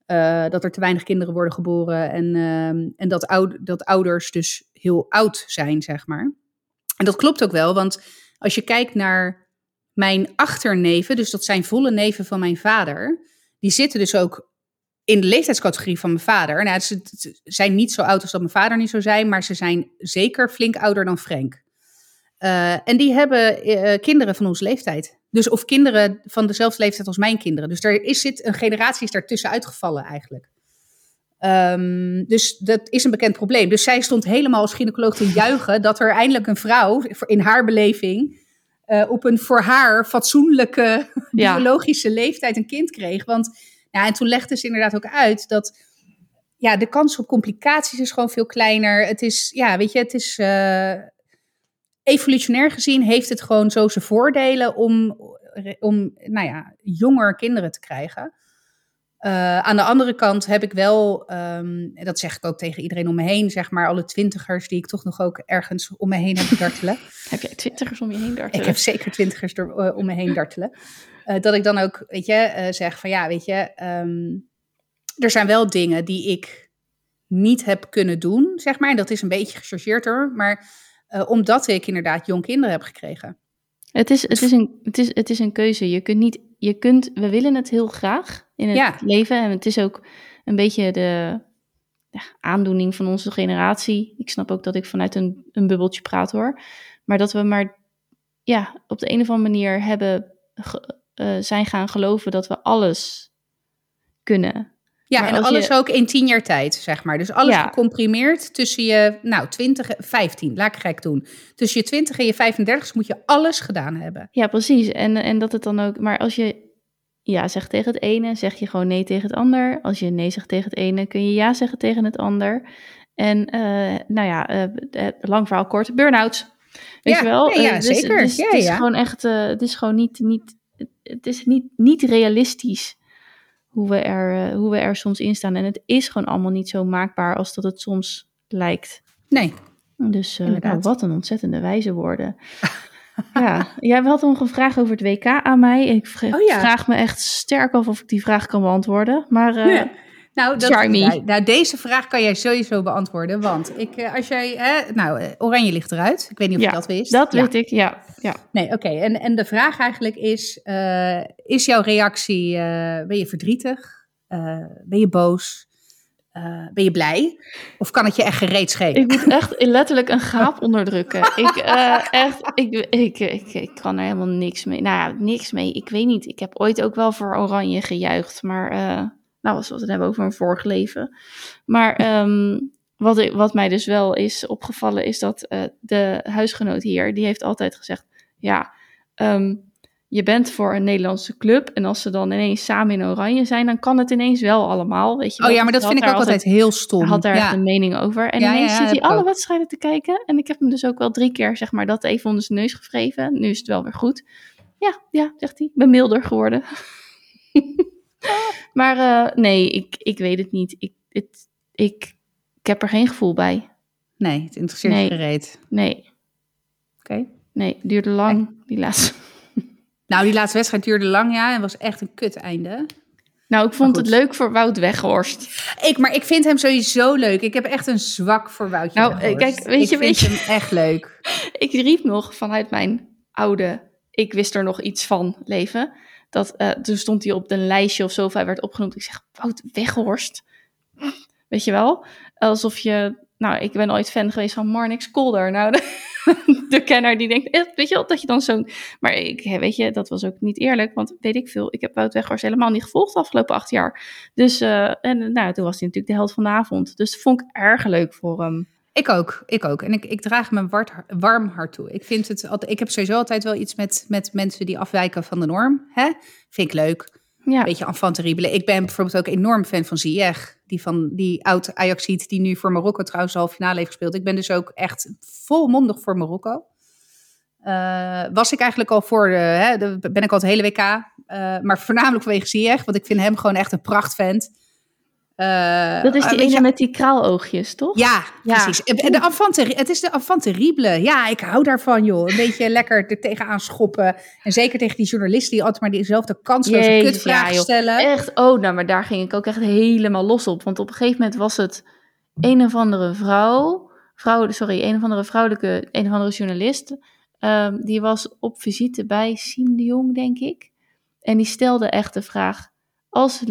Eh, dat er te weinig kinderen worden geboren en, ehm, en dat, oud, dat ouders dus heel oud zijn, zeg maar. En dat klopt ook wel, want als je kijkt naar mijn achterneven, dus dat zijn volle neven van mijn vader, die zitten dus ook in de leeftijdscategorie van mijn vader. Nou, ze zijn niet zo oud als dat mijn vader nu zou zijn, maar ze zijn zeker flink ouder dan Frank. Eh, en die hebben eh, kinderen van onze leeftijd. Dus of kinderen van dezelfde leeftijd als mijn kinderen. Dus er is, zit een generatie is daartussen uitgevallen eigenlijk. Ehm, dus dat is een bekend probleem. Dus zij stond helemaal als gynaecoloog te juichen dat er eindelijk een vrouw, in haar beleving, eh, op een voor haar fatsoenlijke [LAUGHS] Ja. biologische leeftijd een kind kreeg. Want ja, en toen legde ze inderdaad ook uit dat ja, de kans op complicaties is gewoon veel kleiner. Het is, ja, weet je, het is eh, evolutionair gezien heeft het gewoon zo zijn voordelen om, om nou ja, jonger kinderen te krijgen. Eh, aan de andere kant heb ik wel, en dat zeg ik ook tegen iedereen om me heen, zeg maar, alle twintigers die ik toch nog ook ergens om me heen heb dartelen. [LAUGHS] Heb jij twintigers om je heen dartelen? Ik heb zeker twintigers door, eh, om me heen dartelen. Eh, dat ik dan ook, weet je, zeg van ja, weet je, ehm, er zijn wel dingen die ik niet heb kunnen doen, zeg maar. En dat is een beetje gechargeerd hoor, maar omdat ik inderdaad jong kinderen heb gekregen. Het is, het, is een, het, is, het is een keuze. Je kunt niet, je kunt, we willen het heel graag in het Ja. leven. En het is ook een beetje de ja, aandoening van onze generatie. Ik snap ook dat ik vanuit een, een bubbeltje praat hoor. Maar dat we maar ja, op de een of andere manier hebben, ge- eh, zijn gaan geloven dat we alles kunnen. Ja, Maar en alles je- ook in tien jaar tijd, zeg maar. Dus alles Ja. gecomprimeerd tussen je, nou, 20, en 15, laat ik gek doen. Tussen je 20 en je 35 moet je alles gedaan hebben. Ja, precies. En, en dat het dan ook. Maar als je ja zegt tegen het ene, zeg je gewoon nee tegen het ander. Als je nee zegt tegen het ene, kun je ja zeggen tegen het ander. En eh, nou ja, eh, eh, lang verhaal kort, burn-out. Weet Ja, je wel? ja, ja, dus- zeker. Dus, Ja, het is ja. gewoon echt, het is gewoon niet, niet, het is niet, niet realistisch hoe we, er, hoe we er soms in staan. En het is gewoon allemaal niet zo maakbaar als dat het soms lijkt. Nee, Dus nou, wat een ontzettende wijze woorden. Ja, jij had nog een vraag over het WK aan mij. Ik vra- Oh ja. vraag me echt sterk af of ik die vraag kan beantwoorden. Maar Ja. Nou, dat, nou, nou, deze vraag kan jij sowieso beantwoorden. Want ik, eh, als jij, hè, nou, eh, oranje ligt eruit. Ik weet niet of Ja, je dat wist. dat Ja. weet ik, ja. ja. Nee, oké. En, en de vraag eigenlijk is: is jouw reactie, ben je verdrietig? Ben je boos? Eh, ben je blij? Of kan het je echt gereed schelen? Ik moet echt letterlijk een gaap [LAUGHS] onderdrukken. Ik, eh, echt, ik, ik, ik, ik kan er helemaal niks mee. Nou ja, niks mee. Ik weet niet. Ik heb ooit ook wel voor Oranje gejuicht. Maar, eh, nou, als we het hebben over een vorig leven. Maar ehm, wat, ik, wat mij dus wel is opgevallen, is dat de huisgenoot hier, die heeft altijd gezegd: Ja, ehm, je bent voor een Nederlandse club. En als ze dan ineens samen in oranje zijn, dan kan het ineens wel allemaal. Weet je Oh ja, maar dat vind ik ook altijd heel stom. Had daar ja. een mening over. En Ja, ineens ja, zit hij alle ook. wedstrijden te kijken. En ik heb hem dus ook wel drie keer, zeg maar, dat even onder zijn neus gevreven. Nu is het wel weer goed. Ja, ja, zegt hij. Ik ben milder geworden. [LAUGHS] maar eh, nee, ik, ik weet het niet. Ik, het, ik, ik heb er geen gevoel bij. Nee, het interesseert Nee. gereed. Nee, Oké. nee, het duurde lang, die laatste. Nou, die laatste wedstrijd duurde lang, ja, en was echt een kut einde. Nou, ik vond het leuk voor Wout Weghorst. Ik, maar ik vind hem sowieso leuk. Ik heb echt een zwak voor Woutje Nou, Weghorst. kijk, weet je- ik weet vind je- hem echt leuk. [LAUGHS] Ik riep nog vanuit mijn oude, ik wist er nog iets van leven. Dat, eh, toen stond hij op een lijstje of zo, of hij werd opgenoemd. Ik zeg, Wout Weghorst. Weet je wel? Alsof je, nou, ik ben ooit fan geweest van Marnix Kolder. Nou, de, [LAUGHS] de kenner die denkt, eh, weet je wel, dat je dan zo'n... Maar ik, weet je, dat was ook niet eerlijk, want weet ik veel. Ik heb Wout Weghorst helemaal niet gevolgd de afgelopen acht jaar. Dus, eh, en nou, toen was hij natuurlijk de held van de avond. Dus dat vond ik erg leuk voor hem. Ik ook, ik ook. En ik, ik draag mijn warm hart toe. Ik, vind het, altijd- ik heb sowieso altijd wel iets met, met mensen die afwijken van de norm. Hè? Vind ik leuk. Ja, Beetje enfant terrible. Ik ben bijvoorbeeld ook enorm fan van Ziyech. Die, van, die oud Ajaxiet die nu voor Marokko trouwens halve finale heeft gespeeld. Ik ben dus ook echt volmondig voor Marokko. Eh, was ik eigenlijk al voor, de, hè, ben ik al het hele WK. eh, maar voornamelijk vanwege Ziyech, want ik vind hem gewoon echt een prachtvent. Eh, dat is eh, die ene je- met die kraaloogjes, toch? Ja, Ja. precies. En De het is de terrible. Ja, ik hou daarvan, joh. Een beetje [LAUGHS] lekker er tegenaan schoppen. En zeker tegen die journalisten die altijd maar diezelfde kansloze Jezus, kutvragen ja, stellen. Echt, oh, nou, maar daar ging ik ook echt helemaal los op. Want op een gegeven moment was het een of andere vrouw, vrouw sorry, een of andere vrouwelijke, een of andere journalist. ehm, die was op visite bij Siem de Jong, denk ik. En die stelde echt de vraag, als,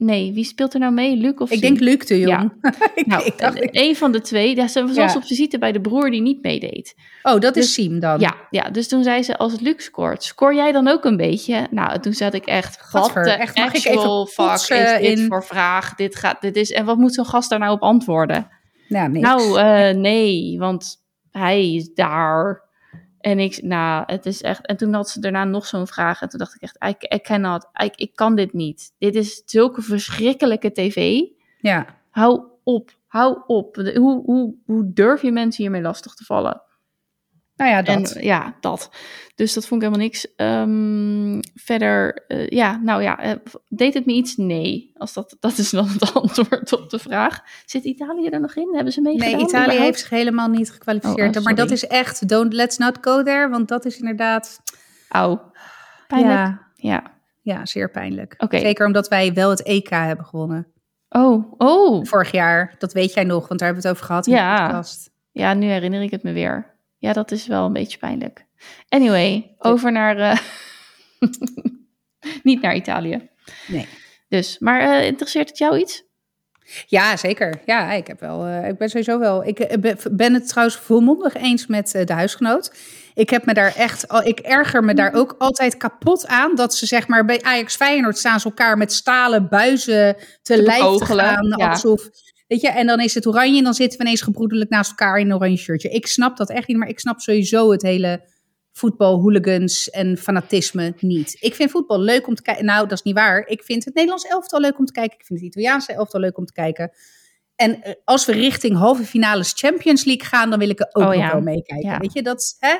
nee, wie speelt er nou mee? Luc of Ik denk Luc de Jong. [LAUGHS] ik, Nou, ik dacht, een van de twee, ja, ze was Ja. op visite bij de broer die niet meedeed. oh, dat is dus- Siem dan. Ja, ja, dus toen zei ze, als Luc scoort, scoor jij dan ook een beetje? Nou, toen zat ik echt, wat Gadver, de echt, mag ik even fuck is dit in- voor vraag? Dit gaat, dit is, en wat moet zo'n gast daar nou op antwoorden? Ja, niks. Nou, eh, nee, want hij is daar. En ik, nou, het is echt, en toen had ze daarna nog zo'n vraag en toen dacht ik echt, I, I cannot, I, ik kan dit niet. Dit is zulke verschrikkelijke tv. ja. Hou op, hou op. Hoe, hoe, hoe durf je mensen hiermee lastig te vallen? Nou ja, dat. En ja, dat. Dus dat vond ik helemaal niks. Ehm, verder, eh, ja, nou ja, eh, deed het me iets? Nee. Als dat, dat is dan het [LAUGHS] antwoord op de vraag. Zit Italië er nog in? Hebben ze meegedaan? nee, Italië überhaupt? heeft zich helemaal niet gekwalificeerd. Oh, oh, maar dat is echt, don't, let's not go there. Want dat is inderdaad, Auw. Pijnlijk. Ja. ja, ja, zeer pijnlijk. Zeker omdat wij wel het EK hebben gewonnen. Oh, oh. Vorig jaar, dat weet jij nog, want daar hebben we het over gehad in Ja. de podcast. Ja, nu herinner ik het me weer. Ja, dat is wel een beetje pijnlijk. Anyway, over naar... eh, [LAUGHS] Niet naar Italië. Nee. Dus, maar eh, interesseert het jou iets? Ja, zeker. Ja, ik heb wel. eh, ik ben sowieso wel. Ik ben- het trouwens volmondig eens met de huisgenoot. Ik heb me daar echt. al- Ik erger me daar ook altijd kapot aan dat ze zeg maar bij Ajax Feyenoord staan ze elkaar met stalen buizen te, Te lijf te gaan, ja. alsof. Weet je, en dan is het oranje en dan zitten we ineens gebroedelijk naast elkaar in een oranje shirtje. Ik snap dat echt niet, maar ik snap sowieso het hele voetbal, hooligans en fanatisme niet. Ik vind voetbal leuk om te kijken. Nou, dat is niet waar. Ik vind het Nederlands elftal leuk om te kijken. Ik vind het Italiaanse elftal leuk om te kijken. En eh, als we richting halve finales Champions League gaan, dan wil ik er ook Oh nog ja. wel meekijken. Ja. Weet je, dat, hè?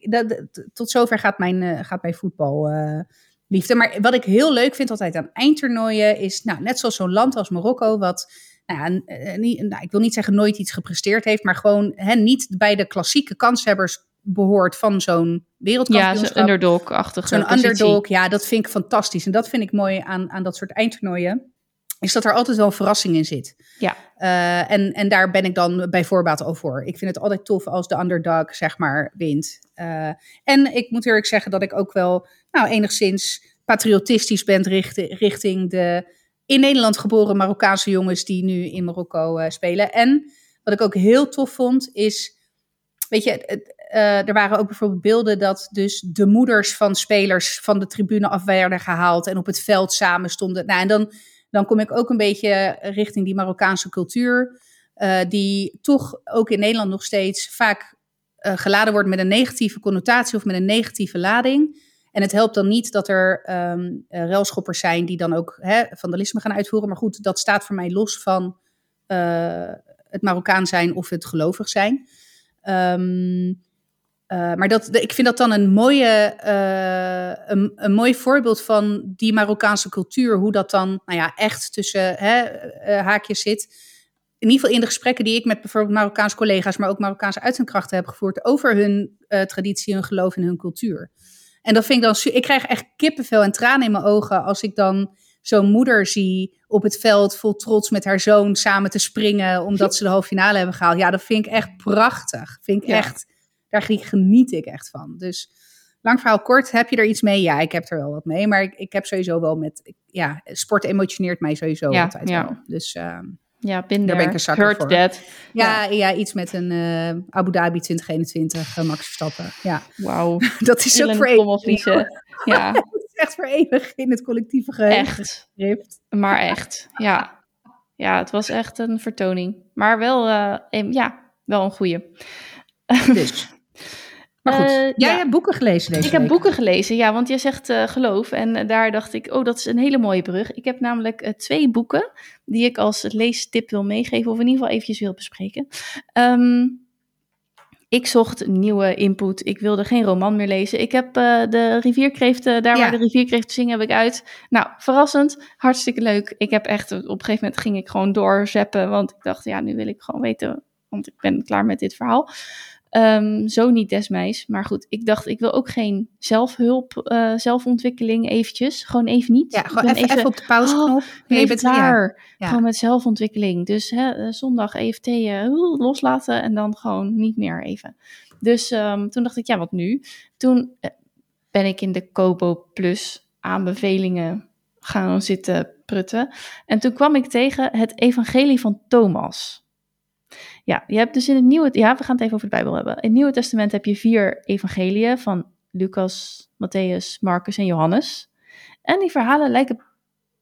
Dat, tot zover gaat mijn, eh, gaat mijn voetbal. eh, liefde. Maar wat ik heel leuk vind altijd aan eindtoernooien is, nou, net zoals zo'n land als Marokko, wat, nou, ja, eh, nou, ik wil niet zeggen nooit iets gepresteerd heeft, maar gewoon hè, niet bij de klassieke kanshebbers behoort van zo'n Ja, wereldkampioenschap. zo'n underdog-achtige Zo'n underdog, ja, dat vind ik fantastisch. En dat vind ik mooi aan, aan dat soort eindtoernooien. Is dat er altijd wel een verrassing in zit. Ja. Eh, en, en daar ben ik dan bij voorbaat al voor. Ik vind het altijd tof als de underdog, zeg maar, wint. Eh, en ik moet eerlijk zeggen dat ik ook wel, nou, enigszins patriotistisch ben richting, richting de in Nederland geboren Marokkaanse jongens die nu in Marokko eh, spelen. En wat ik ook heel tof vond, is, weet je, eh, er waren ook bijvoorbeeld beelden dat dus de moeders van spelers van de tribune af werden gehaald en op het veld samen stonden. Nou, en dan, dan kom ik ook een beetje richting die Marokkaanse cultuur, eh, die toch ook in Nederland nog steeds vaak geladen wordt met een negatieve connotatie of met een negatieve lading. En het helpt dan niet dat er um, ruilschoppers zijn die dan ook hè, vandalisme gaan uitvoeren. Maar goed, dat staat voor mij los van uh, het Marokkaan zijn of het gelovig zijn. Um, uh, maar dat, ik vind dat dan een, mooie, een, een mooi voorbeeld van die Marokkaanse cultuur. Hoe dat dan nou ja, echt tussen hè, haakjes zit in ieder geval in de gesprekken die ik met bijvoorbeeld Marokkaanse collega's, maar ook Marokkaanse uitzendkrachten heb gevoerd over hun traditie, hun geloof en hun cultuur. En dat vind ik dan, ik krijg echt kippenvel en tranen in mijn ogen als ik dan zo'n moeder zie op het veld vol trots met haar zoon samen te springen omdat ze de halve finale hebben gehaald. Ja, dat vind ik echt prachtig. Vind ik echt, daar geniet ik echt van. Dus lang verhaal kort, heb je er iets mee? Ja, ik heb er wel wat mee, maar ik, ik heb sowieso wel met, ja, sport emotioneert mij sowieso ja, altijd ja. wel. Dus uh, ja, binder. Daar ben ik een voor. That. Ja, ja, ja. iets met een uh, Abu Dhabi 2021 uh, Max Verstappen. Ja. Wauw. [LAUGHS] Dat is voor eeuwig. [LAUGHS] Ja. [LAUGHS] dat is echt voor eeuwig in het collectieve geheugen. Echt. Maar echt, ja. Ja, het was echt een vertoning. Maar wel, uh, ja, wel een goede. Dus. Maar goed, uh, jij hebt boeken gelezen deze Ik heb boeken gelezen, ja, want jij zegt uh, geloof. En daar dacht ik, oh, dat is een hele mooie brug. Ik heb namelijk uh, twee boeken die ik als leestip wil meegeven, of in ieder geval eventjes wil bespreken. Um, ik zocht nieuwe input. Ik wilde geen roman meer lezen. Ik heb de rivierkreeften, daar ja. waar de rivierkreeften zingen, heb ik uit. Nou, verrassend, hartstikke leuk. Ik heb echt, op een gegeven moment ging ik gewoon doorzeppen, want ik dacht, ja, nu wil ik gewoon weten, want ik ben klaar met dit verhaal. Um, zo niet desmijs. Maar goed, ik dacht, ik wil ook geen zelfhulp, uh, zelfontwikkeling eventjes. Gewoon even niet. Ja, gewoon even, even, op de pauzeknop. Oh, nee, je klaar. Ja. Gewoon met zelfontwikkeling. Dus hè, eh, zondag EFT uh, loslaten en dan gewoon niet meer even. Dus um, toen dacht ik, ja, wat nu? Toen eh, ben ik in de Kobo Plus aanbevelingen gaan zitten prutten. En toen kwam ik tegen het evangelie van Thomas. Ja, je hebt dus in het Nieuwe... Ja, we gaan het even over de Bijbel hebben. In het Nieuwe Testament heb je vier evangeliën van Lucas, Matthäus, Marcus en Johannes. En die verhalen lijken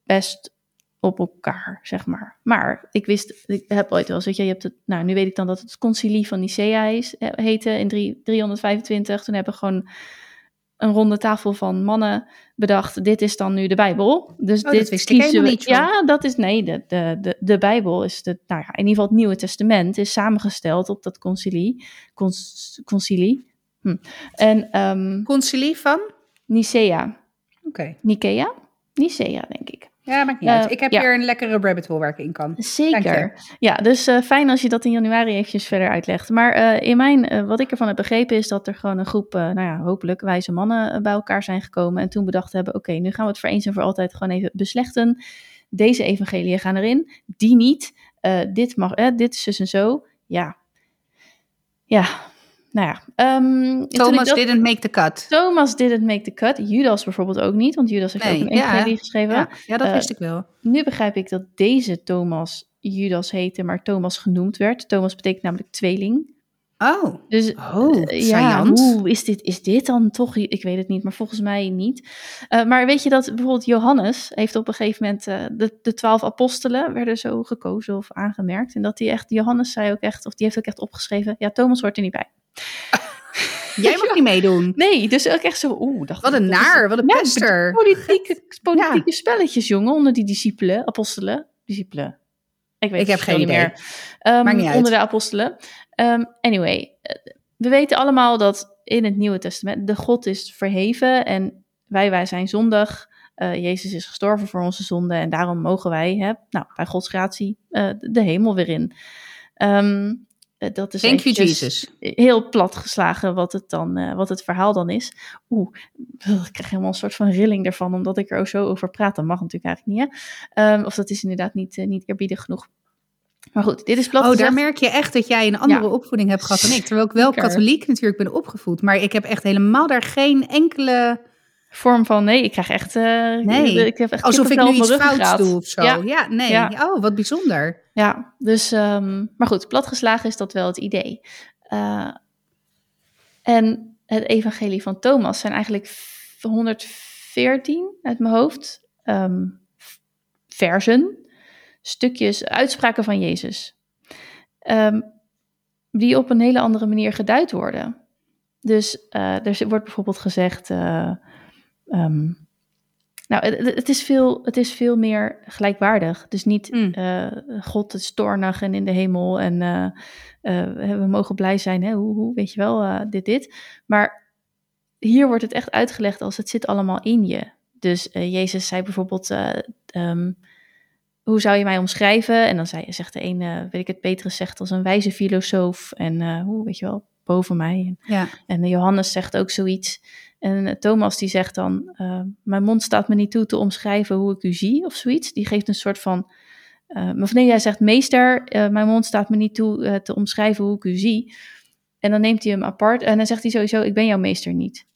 best op elkaar, zeg maar. Maar ik wist, ik heb ooit wel eens, je, je hebt het, nou, nu weet ik dan dat het concilie van Nicea is, eh, heette in 3, 325. Toen hebben gewoon een ronde tafel van mannen bedacht, dit is dan nu de Bijbel. Dus oh, dit wist ik helemaal niet. Ja, dat is, nee, de, de, de, de Bijbel is, de, nou ja, in ieder geval het Nieuwe Testament is samengesteld op dat concilie. Cons, concilie. Hm. En, um, concilie van? Nicea. Oké. Okay. Nikea? Nicea, denk ik. Ja, maakt niet uh, uit. Ik heb ja. hier een lekkere rabbit hole waar ik in kan. Zeker. Ja, dus uh, fijn als je dat in januari eventjes verder uitlegt. Maar uh, in mijn, wat ik ervan heb begrepen is dat er gewoon een groep, nou ja, hopelijk wijze mannen bij elkaar zijn gekomen. En toen bedacht hebben, oké, okay, nu gaan we het voor eens en voor altijd gewoon even beslechten. Deze evangelieën gaan erin, die niet. dit mag, dit is dus en zo. Ja. Ja, nou ja. Um, Thomas didn't make the cut. Thomas didn't make the cut. Judas bijvoorbeeld ook niet, want Judas heeft nee, ook een evangelie geschreven. Ja, ja dat uh, wist ik wel. Nu begrijp ik dat deze Thomas Judas heette, maar Thomas genoemd werd. Thomas betekent namelijk tweeling. Oh, dus, oh uh, ja, hoe is dit, is dit dan toch? Ik weet het niet, maar volgens mij niet. Uh, maar weet je dat bijvoorbeeld Johannes heeft op een gegeven moment uh, de, de twaalf apostelen werden zo gekozen of aangemerkt. En dat die echt, Johannes zei ook echt, of die heeft ook echt opgeschreven, ja, Thomas hoort er niet bij. [LAUGHS] Jij mag niet meedoen. Nee, dus ook echt zo, oeh. Dacht wat een naar, wat een ja, pester. Politieke, [LAUGHS] politieke ja. spelletjes, jongen, onder die discipelen, apostelen, discipelen. Ik weet ik heb geen idee. meer. Um, onder de apostelen. Um, anyway, we weten allemaal dat in het Nieuwe Testament de God is verheven en wij, wij zijn zondig. Uh, Jezus is gestorven voor onze zonden en daarom mogen wij, hè, nou, bij Gods gratie, uh, de hemel weer in. Um, dat is Thank you, Jesus. heel plat geslagen wat het, dan, uh, wat het verhaal dan is. Oeh, ik krijg helemaal een soort van rilling ervan, omdat ik er ook zo over praat. Dat mag natuurlijk eigenlijk niet, hè? Um, of dat is inderdaad niet, niet eerbiedig genoeg. Maar goed, dit is plat Oh, gezegd. daar merk je echt dat jij een andere ja. opvoeding hebt gehad dan ik. Terwijl ik wel Zeker. katholiek natuurlijk ben opgevoed. Maar ik heb echt helemaal daar geen enkele vorm van nee, ik krijg echt. Uh, nee, ik heb echt alsof ik nu iets fouts doe of zo. Ja, ja nee. Ja. Oh, wat bijzonder. Ja, dus, um, maar goed, platgeslagen is dat wel het idee. Uh, en het evangelie van Thomas zijn eigenlijk 114 uit mijn hoofd um, versen, stukjes, uitspraken van Jezus. Um, die op een hele andere manier geduid worden. Dus uh, er wordt bijvoorbeeld gezegd. Uh, ehm, nou, het, het is veel, het is veel meer gelijkwaardig. Dus niet Mm. eh, God is toornig en in de hemel en eh, eh, we mogen blij zijn, hè? Hoe, hoe, weet je wel, eh, dit, dit. Maar hier wordt het echt uitgelegd als het zit allemaal in je. Dus eh, Jezus zei bijvoorbeeld, eh, ehm, hoe zou je mij omschrijven? En dan zei, zegt de een, weet ik het, Petrus zegt als een wijze filosoof en eh, hoe, weet je wel, boven mij. Ja. En Johannes zegt ook zoiets. En eh, Thomas die zegt dan, eh, mijn mond staat me niet toe te omschrijven hoe ik u zie of zoiets. Die geeft een soort van, eh of nee, hij zegt meester, mijn mond staat me niet toe te omschrijven hoe ik u zie. En dan neemt hij hem apart en dan zegt hij sowieso, ik ben jouw meester niet.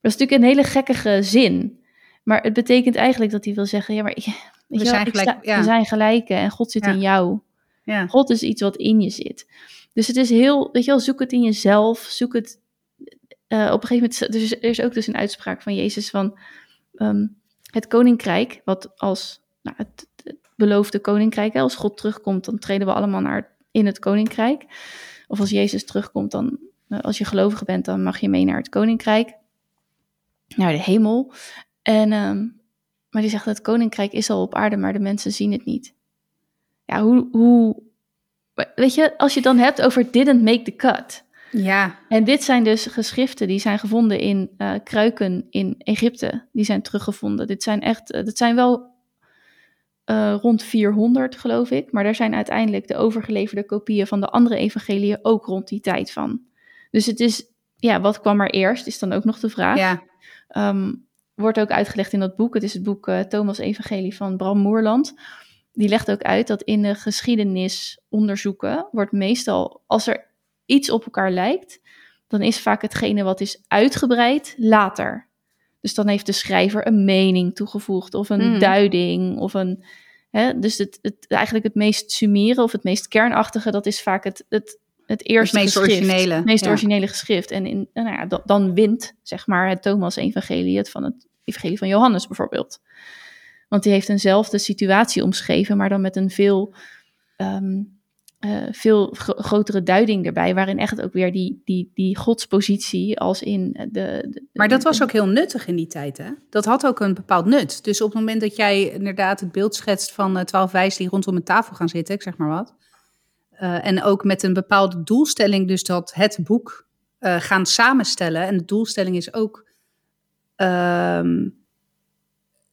Dat is natuurlijk een hele gekkige zin. Maar het betekent eigenlijk dat hij wil zeggen, ja, maar weet wel, zijn gelijk- ja. we zijn gelijken en God zit Ja. in jou. Ja. God is iets wat in je zit. Dus het is heel, weet je wel, zoek het in jezelf. Zoek het eh, op een gegeven moment. Dus er is ook dus een uitspraak van Jezus van ehm, het koninkrijk, wat als nou, het, het beloofde koninkrijk, hè, als God terugkomt, dan treden we allemaal naar in het koninkrijk. Of als Jezus terugkomt, dan eh, als je gelovige bent, dan mag je mee naar het koninkrijk, naar de hemel. En, ehm, maar die zegt dat het koninkrijk is al op aarde, maar de mensen zien het niet. Ja, hoe, hoe weet je, als je het dan hebt over didn't make the cut. Ja. En dit zijn dus geschriften die zijn gevonden in eh, kruiken in Egypte. Die zijn teruggevonden. Dit zijn echt, uh, dit zijn wel uh, rond 400 geloof ik. Maar daar zijn uiteindelijk de overgeleverde kopieën van de andere evangeliën ook rond die tijd van. Dus het is, ja, wat kwam er eerst is dan ook nog de vraag. Ja. Um, wordt ook uitgelegd in dat boek. Het is het boek uh, Thomas Evangelie van Bram Moerland. Die legt ook uit dat in de geschiedenisonderzoeken wordt meestal, als er iets op elkaar lijkt, dan is vaak hetgene wat is uitgebreid later. Dus dan heeft de schrijver een mening toegevoegd of een mm. duiding of een. Hè, dus het, het, eigenlijk het meest summeren of het meest kernachtige, dat is vaak het, het, het eerste het meest geschrift, originele. Het meest ja. originele geschrift. En in, nou ja, dan, dan wint, zeg maar, het Thomas-evangelie, het van het evangelie van Johannes bijvoorbeeld. Want die heeft eenzelfde situatie omschreven, maar dan met een veel, um, uh, veel gro grotere duiding erbij. Waarin echt ook weer die, die, die godspositie als in de, de. Maar dat was ook heel nuttig in die tijd, hè? Dat had ook een bepaald nut. Dus op het moment dat jij inderdaad het beeld schetst van twaalf wijzen die rondom een tafel gaan zitten, ik zeg maar wat. Uh, en ook met een bepaalde doelstelling, dus dat het boek uh, gaan samenstellen. En de doelstelling is ook. Um,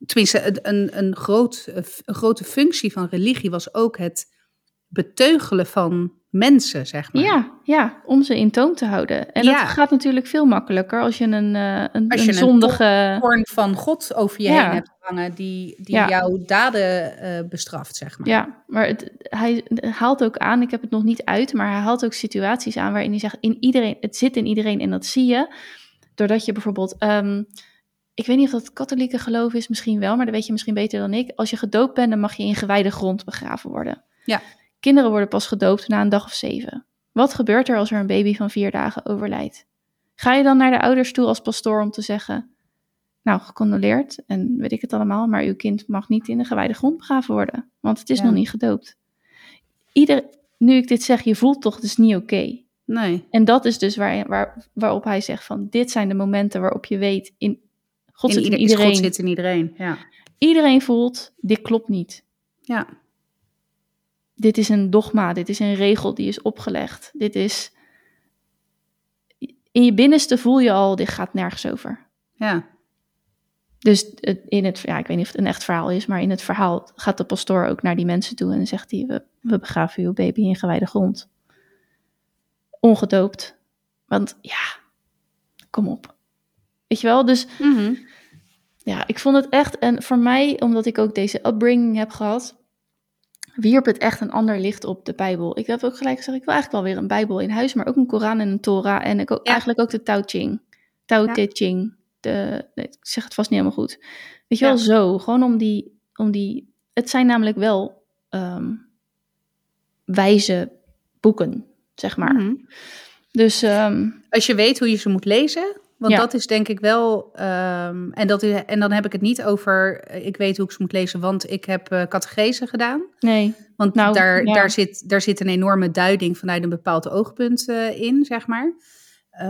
tenminste, een, een, groot, een grote functie van religie was ook het beteugelen van mensen, zeg maar. Ja, ja om ze in toom te houden. En Ja. dat gaat natuurlijk veel makkelijker als je een, uh, een, Als je een zondige... vorm van God over je Ja. heen hebt hangen, die, die Ja. jouw daden eh, bestraft, zeg maar. Ja, maar het, hij haalt ook aan, ik heb het nog niet uit, maar hij haalt ook situaties aan waarin hij zegt, in iedereen, het zit in iedereen en dat zie je. Doordat je bijvoorbeeld, ehm, ik weet niet of dat katholieke geloof is, misschien wel, maar dat weet je misschien beter dan ik. Als je gedoopt bent, dan mag je in gewijde grond begraven worden. Ja. Kinderen worden pas gedoopt na een dag of zeven. Wat gebeurt er als er een baby van vier dagen overlijdt? Ga je dan naar de ouders toe als pastoor om te zeggen, nou, gecondoleerd en weet ik het allemaal, maar uw kind mag niet in de gewijde grond begraven worden, want het is Ja. nog niet gedoopt. Ieder, nu ik dit zeg, je voelt toch, het is niet oké. Nee. En dat is dus waar, waar, waarop hij zegt van, dit zijn de momenten waarop je weet, in, God in zit in ieder- iedereen. God zit in iedereen, ja. Iedereen voelt, dit klopt niet. Ja, Dit is een dogma, dit is een regel die is opgelegd. Dit is, in je binnenste voel je al, dit gaat nergens over. ja. Dus in het, ja, ik weet niet of het een echt verhaal is, maar in het verhaal gaat de pastoor ook naar die mensen toe en zegt hij, we, we begraven uw baby in gewijde grond. Ongedoopt. Want ja, kom op. Weet je wel, dus Mhm. ja, ik vond het echt, en voor mij, omdat ik ook deze upbringing heb gehad, wierp het echt een ander licht op de Bijbel. Ik heb ook gelijk gezegd, ik wil eigenlijk wel weer een Bijbel in huis, maar ook een Koran en een Torah en ik ook, Ja. eigenlijk ook de Tao Ching. Tao Ja. Te Ching. De, nee, ik zeg het vast niet helemaal goed. Weet je Ja. wel, zo. Gewoon om die, om die, het zijn namelijk wel ehm, wijze boeken, zeg maar. Mhm. Dus ehm, Als je weet hoe je ze moet lezen, want Ja. dat is denk ik wel, ehm, en, dat en dan heb ik het niet over, eh, ik weet hoe ik ze moet lezen, want ik heb eh catechese gedaan. nee, Want Nou, daar, ja. daar, zit, daar zit een enorme duiding vanuit een bepaald oogpunt eh, in, zeg maar.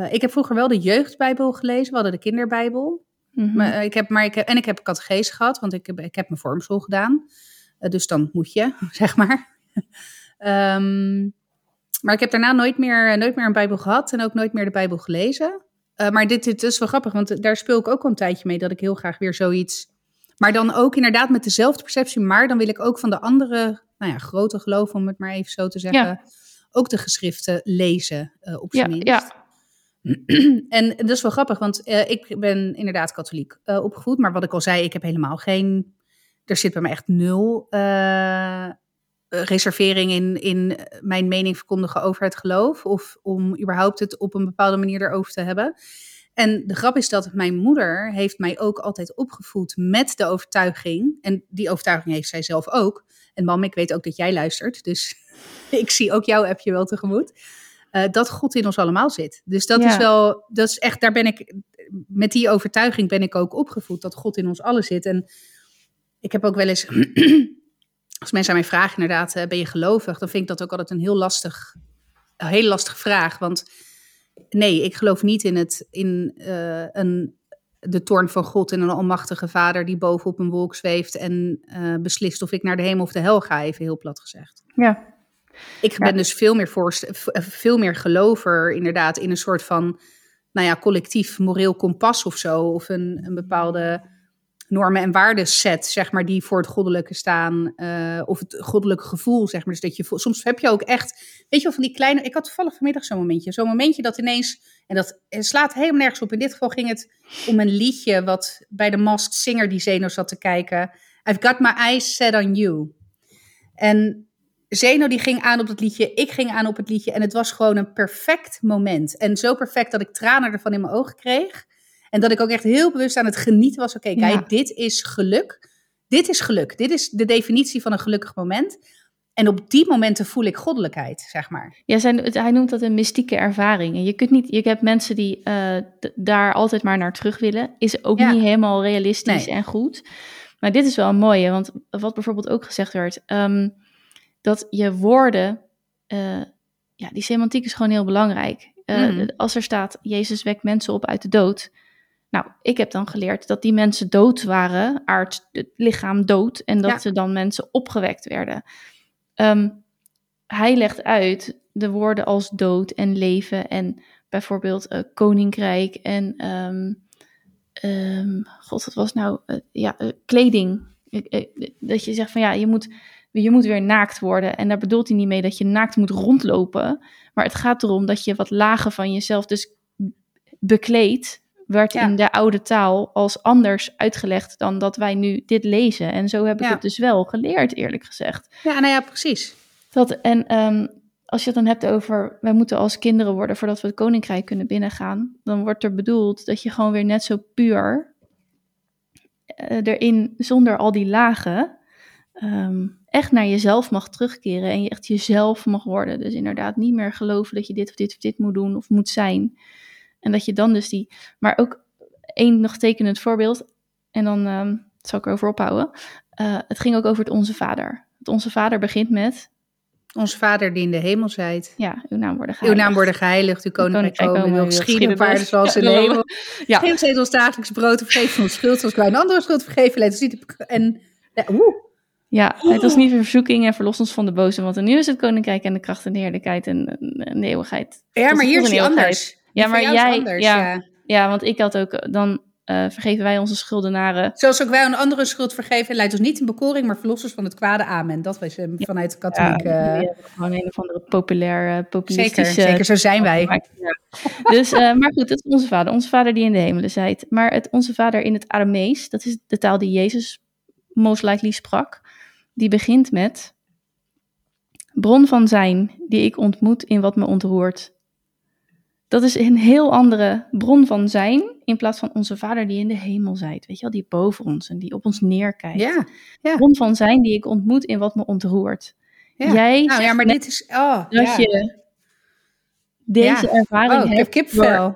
Ik heb vroeger wel de jeugdbijbel gelezen, we hadden de kinderbijbel. Mhm. Maar, ik heb, maar ik heb, en ik heb catechese gehad, want ik heb, ik heb mijn vormschool gedaan. Dus dan moet je, [LAUGHS] zeg maar. Ehm, maar ik heb daarna nooit meer, nooit meer een Bijbel gehad en ook nooit meer de Bijbel gelezen. Eh, maar dit, dit is wel grappig, want daar speel ik ook al een tijdje mee dat ik heel graag weer zoiets. Maar dan ook inderdaad met dezelfde perceptie, maar dan wil ik ook van de andere, nou ja, grote geloven, om het maar even zo te zeggen, ook de geschriften lezen eh, op zijn Ja, minst. ja. [CLEARS THROAT] en dat is wel grappig, want eh, ik ben inderdaad katholiek opgevoed. Maar wat ik al zei, ik heb helemaal geen. Er zit bij mij echt nul reservering in, in mijn mening verkondigen over het geloof. Of om überhaupt het op een bepaalde manier erover te hebben. En de grap is dat mijn moeder heeft mij ook altijd opgevoed met de overtuiging. En die overtuiging heeft zij zelf ook. En mam, ik weet ook dat jij luistert. Dus [LAUGHS] ik zie ook jouw appje wel tegemoet eh, dat God in ons allemaal zit. Dus dat Ja. is wel, dat is echt, daar ben ik, met die overtuiging ben ik ook opgevoed, dat God in ons allen zit. En ik heb ook wel eens, [CLEARS THROAT] als mensen aan mij vragen inderdaad, eh, ben je gelovig? Dan vind ik dat ook altijd een heel lastig, een hele lastige vraag. Want nee, ik geloof niet in, het, in eh, een, de toorn van God en een almachtige vader die boven op een wolk zweeft en eh, beslist of ik naar de hemel of de hel ga, even heel plat gezegd. ja. Ik ben dus veel meer, voorst- v- eh, veel meer gelover inderdaad in een soort van, nou ja, collectief moreel kompas of zo. Of een, een bepaalde normen en waarden set, zeg maar, die voor het goddelijke staan. eh, of het goddelijke gevoel, zeg maar. Dus dat je, soms heb je ook echt, weet je wel, van die kleine... Ik had toevallig vanmiddag zo'n momentje. Zo'n momentje dat ineens, en dat slaat helemaal nergens op. In dit geval ging het om een liedje wat bij de Masked Singer die Zeno zat te kijken. I've got my eyes set on you. En Zeno die ging aan op het liedje, ik ging aan op het liedje. En het was gewoon een perfect moment. En zo perfect dat ik tranen ervan in mijn ogen kreeg. En dat ik ook echt heel bewust aan het genieten was. Oké, kijk, Ja. dit is geluk. Dit is geluk. Dit is de definitie van een gelukkig moment. En op die momenten voel ik goddelijkheid, zeg maar. Ja, zijn, hij noemt dat een mystieke ervaring. En je kunt niet, je hebt mensen die eh, daar altijd maar naar terug willen. Is ook Ja. niet helemaal realistisch Nee. en goed. Maar dit is wel een mooie, want wat bijvoorbeeld ook gezegd werd, ehm, dat je woorden, eh, ja, die semantiek is gewoon heel belangrijk. Eh, Mhm. Als er staat, Jezus wekt mensen op uit de dood. Nou, ik heb dan geleerd dat die mensen dood waren, aard, het lichaam dood, en dat Ja. ze dan mensen opgewekt werden. Ehm, hij legt uit de woorden als dood en leven en bijvoorbeeld eh, koninkrijk en ehm, ehm, god, wat was nou eh, ja eh, kleding. Dat je zegt van ja, je moet, je moet weer naakt worden en daar bedoelt hij niet mee dat je naakt moet rondlopen, maar het gaat erom dat je wat lagen van jezelf dus bekleedt. Werd Ja. in de oude taal als anders uitgelegd dan dat wij nu dit lezen. En zo heb ik Ja. het dus wel geleerd, eerlijk gezegd. Ja, nou ja, precies. Dat, en ehm, als je het dan hebt over, wij moeten als kinderen worden voordat we het koninkrijk kunnen binnengaan, dan wordt er bedoeld dat je gewoon weer net zo puur eh, erin, zonder al die lagen, ehm, echt naar jezelf mag terugkeren en je echt jezelf mag worden. Dus inderdaad niet meer geloven dat je dit of dit of dit moet doen of moet zijn. En dat je dan dus die, maar ook één nog tekenend voorbeeld, en dan ehm, zal ik erover ophouden. Eh, het ging ook over het Onze Vader. Het Onze Vader begint met Onze vader die in de hemel zijt. ja, uw naam worden Uw geheiligd. naam worden geheiligd, uw koninkrijk komen, uw uw geschieden aarde dus. zoals in de hemel. Ja. Geef ons ons dagelijks brood vergeef ons schuld, zoals wij een andere schuld vergeven. Leid ons niet En, ja, woe. Ja, het ons niet verzoeking en verlos ons van de boze, want nu is het koninkrijk en de kracht en de heerlijkheid en, en de eeuwigheid. ja, maar hier is die eeuwigheid. anders. Ja, maar jij, anders, ja, ja. ja, want ik had ook, dan eh, vergeven wij onze schuldenaren. Zoals ook wij een andere schuld vergeven, leidt ons niet in bekoring, maar verlos ons van het kwade. Amen. Dat was hem vanuit de Ja, katholieke... hebben gewoon een of andere populair, eh, zeker, populistische... zeker, zo zijn wij. Ja. Dus, eh, maar goed, het is onze vader. Onze vader die in de hemelen zijt. Maar het onze vader in het Aramees, dat is de taal die Jezus most likely sprak. Die begint met... Bron van zijn, die ik ontmoet in wat me ontroert. Dat is een heel andere bron van zijn, in plaats van onze vader die in de hemel zijt. Weet je wel, die boven ons en die op ons neerkijkt. Ja, ja, Bron van zijn die ik ontmoet in wat me ontroert. ja. Jij nou ja, maar dit is... Oh, dat ja. je deze Ja. ervaring Oh, hebt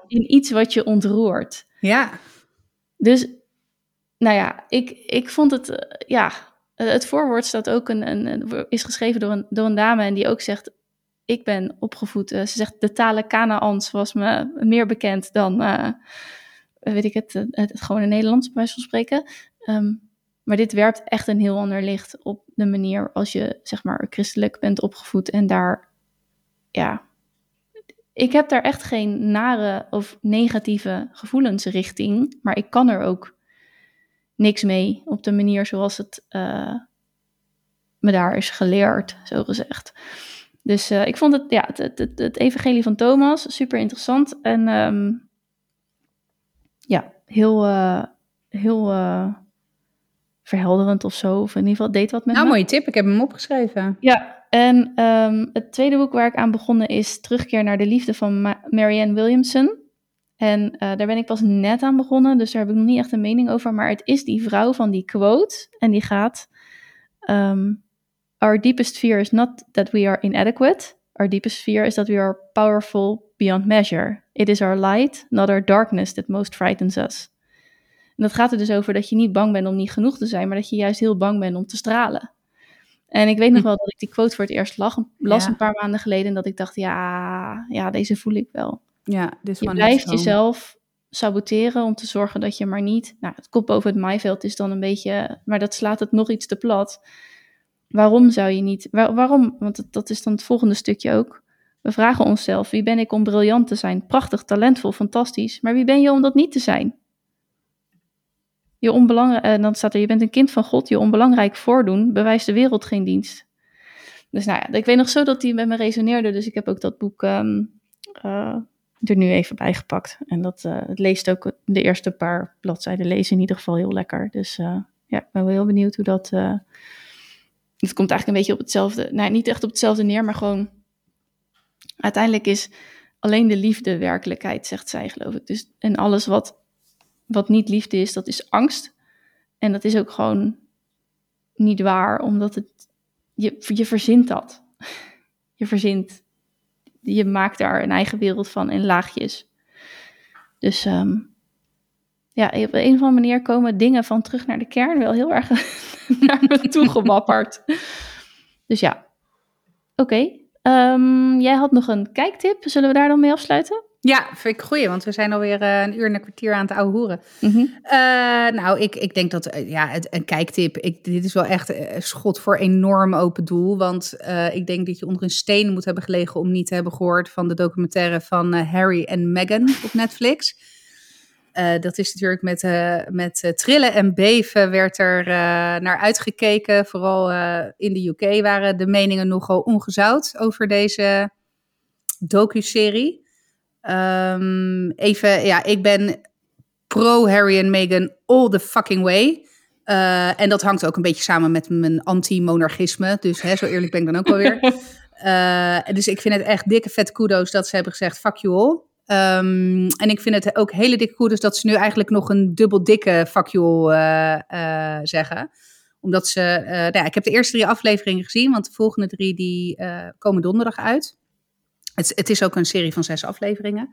in iets wat je ontroert. Ja, Dus, nou ja, ik, ik vond het, eh, ja, eh, het voorwoord staat ook een, een, een- is geschreven door een, door een dame en die ook zegt, ik ben opgevoed, eh, ze zegt, de talen Kanaans was me meer bekend dan, eh, weet ik het, het, het gewoon in Nederlands bij van spreken. Ehm, maar dit werpt echt een heel ander licht op de manier als je zeg maar christelijk bent opgevoed en daar, ja, ik heb daar echt geen nare of negatieve gevoelens richting, maar ik kan er ook niks mee op de manier zoals het me daar is geleerd, zo gezegd. Dus uh, ik vond het, ja, het, het, het, evangelie van Thomas super interessant en um, ja, heel, uh, heel verhelderend of zo. Of in ieder geval deed wat met nou, me. mooie tip. Ik heb hem opgeschreven. Ja, en um, het tweede boek waar ik aan begonnen is Terugkeer naar de Liefde van Ma Marianne Williamson. En daar ben ik pas net aan begonnen, dus daar heb ik nog niet echt een mening over. Maar het is die vrouw van die quote. En die gaat: um, Our deepest fear is not that we are inadequate. Our deepest fear is that we are powerful beyond measure. It is our light, not our darkness, that most frightens us. En dat gaat er dus over dat je niet bang bent om niet genoeg te zijn, maar dat je juist heel bang bent om te stralen. En ik weet nog hm. wel dat ik die quote voor het eerst lag, las ja. een paar maanden geleden en dat ik dacht, ja, ja deze voel ik wel. Ja, dit je blijft jezelf saboteren om te zorgen dat je maar niet, nou het kop boven het maaiveld is dan een beetje, maar dat slaat het nog iets te plat. Waarom zou je niet, waar, waarom, want dat is dan het volgende stukje ook. We vragen onszelf, wie ben ik om briljant te zijn? Prachtig, talentvol, fantastisch. Maar wie ben je om dat niet te zijn? Je onbelangrijk, en eh, dan staat er, je bent een kind van God, je onbelangrijk voordoen, bewijst de wereld geen dienst. Dus nou ja, ik weet nog zo dat die met me resoneerde, dus ik heb ook dat boek um, uh, er nu even bij gepakt. En dat uh, het leest ook de eerste paar bladzijden lezen in ieder geval heel lekker. Dus ja, ik ben wel heel benieuwd hoe dat. Het komt eigenlijk een beetje op hetzelfde. Nou, niet echt op hetzelfde neer, maar gewoon. Uiteindelijk is alleen de liefde werkelijkheid, zegt zij, geloof ik. Dus en alles wat wat niet liefde is, dat is angst. En dat is ook gewoon niet waar, omdat het, je, je verzint dat. Je verzint, je maakt daar een eigen wereld van in laagjes. Dus um, ja, op een of andere manier komen dingen van terug naar de kern wel heel erg [LAUGHS] naar me toe gewapperd. Dus ja, oké. Okay. Um, jij had nog een kijktip. Zullen we daar dan mee afsluiten? Ja, vind ik goeie, want we zijn alweer uh, een uur en een kwartier aan het ouwe hoeren. Mm -hmm. uh, nou, ik, ik denk dat, uh, ja, een kijktip. Ik, dit is wel echt een schot voor enorm open doel. Want ik denk dat je onder een steen moet hebben gelegen om niet te hebben gehoord van de documentaire van Harry en Meghan op Netflix. Dat is natuurlijk met, met trillen en beven werd er naar uitgekeken. Vooral in de UK waren de meningen nogal ongezout over deze docu-serie. Um, even, ja, ik ben pro Harry en Meghan all the fucking way. En dat hangt ook een beetje samen met mijn anti-monarchisme. Dus hè, zo eerlijk ben ik dan ook wel weer. [LAUGHS] Dus ik vind het echt dikke vet kudos dat ze hebben gezegd fuck you all. Um, en ik vind het ook hele dikke kudos dat ze nu eigenlijk nog een dubbel dikke you all uh, zeggen. Omdat ze, nou ja, ik heb de eerste drie afleveringen gezien, want de volgende drie die komen donderdag uit. Het, het, is ook een serie van zes afleveringen.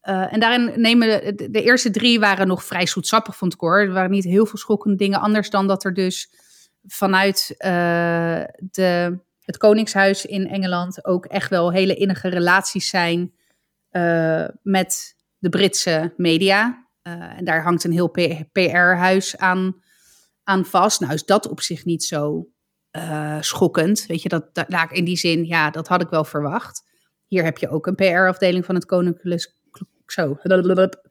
En daarin nemen de, de, eerste drie waren nog vrij zoetsappig van het koor. Er waren niet heel veel schokkende dingen, anders dan dat er dus vanuit de, het Koningshuis in Engeland ook echt wel hele innige relaties zijn met de Britse media. en daar hangt een heel PR-huis aan, aan vast. Nou is dat op zich niet zo schokkend. Weet je, dat, dat, in die zin, ja, dat had ik wel verwacht. Hier heb je ook een PR-afdeling van het Koninklijk, zo,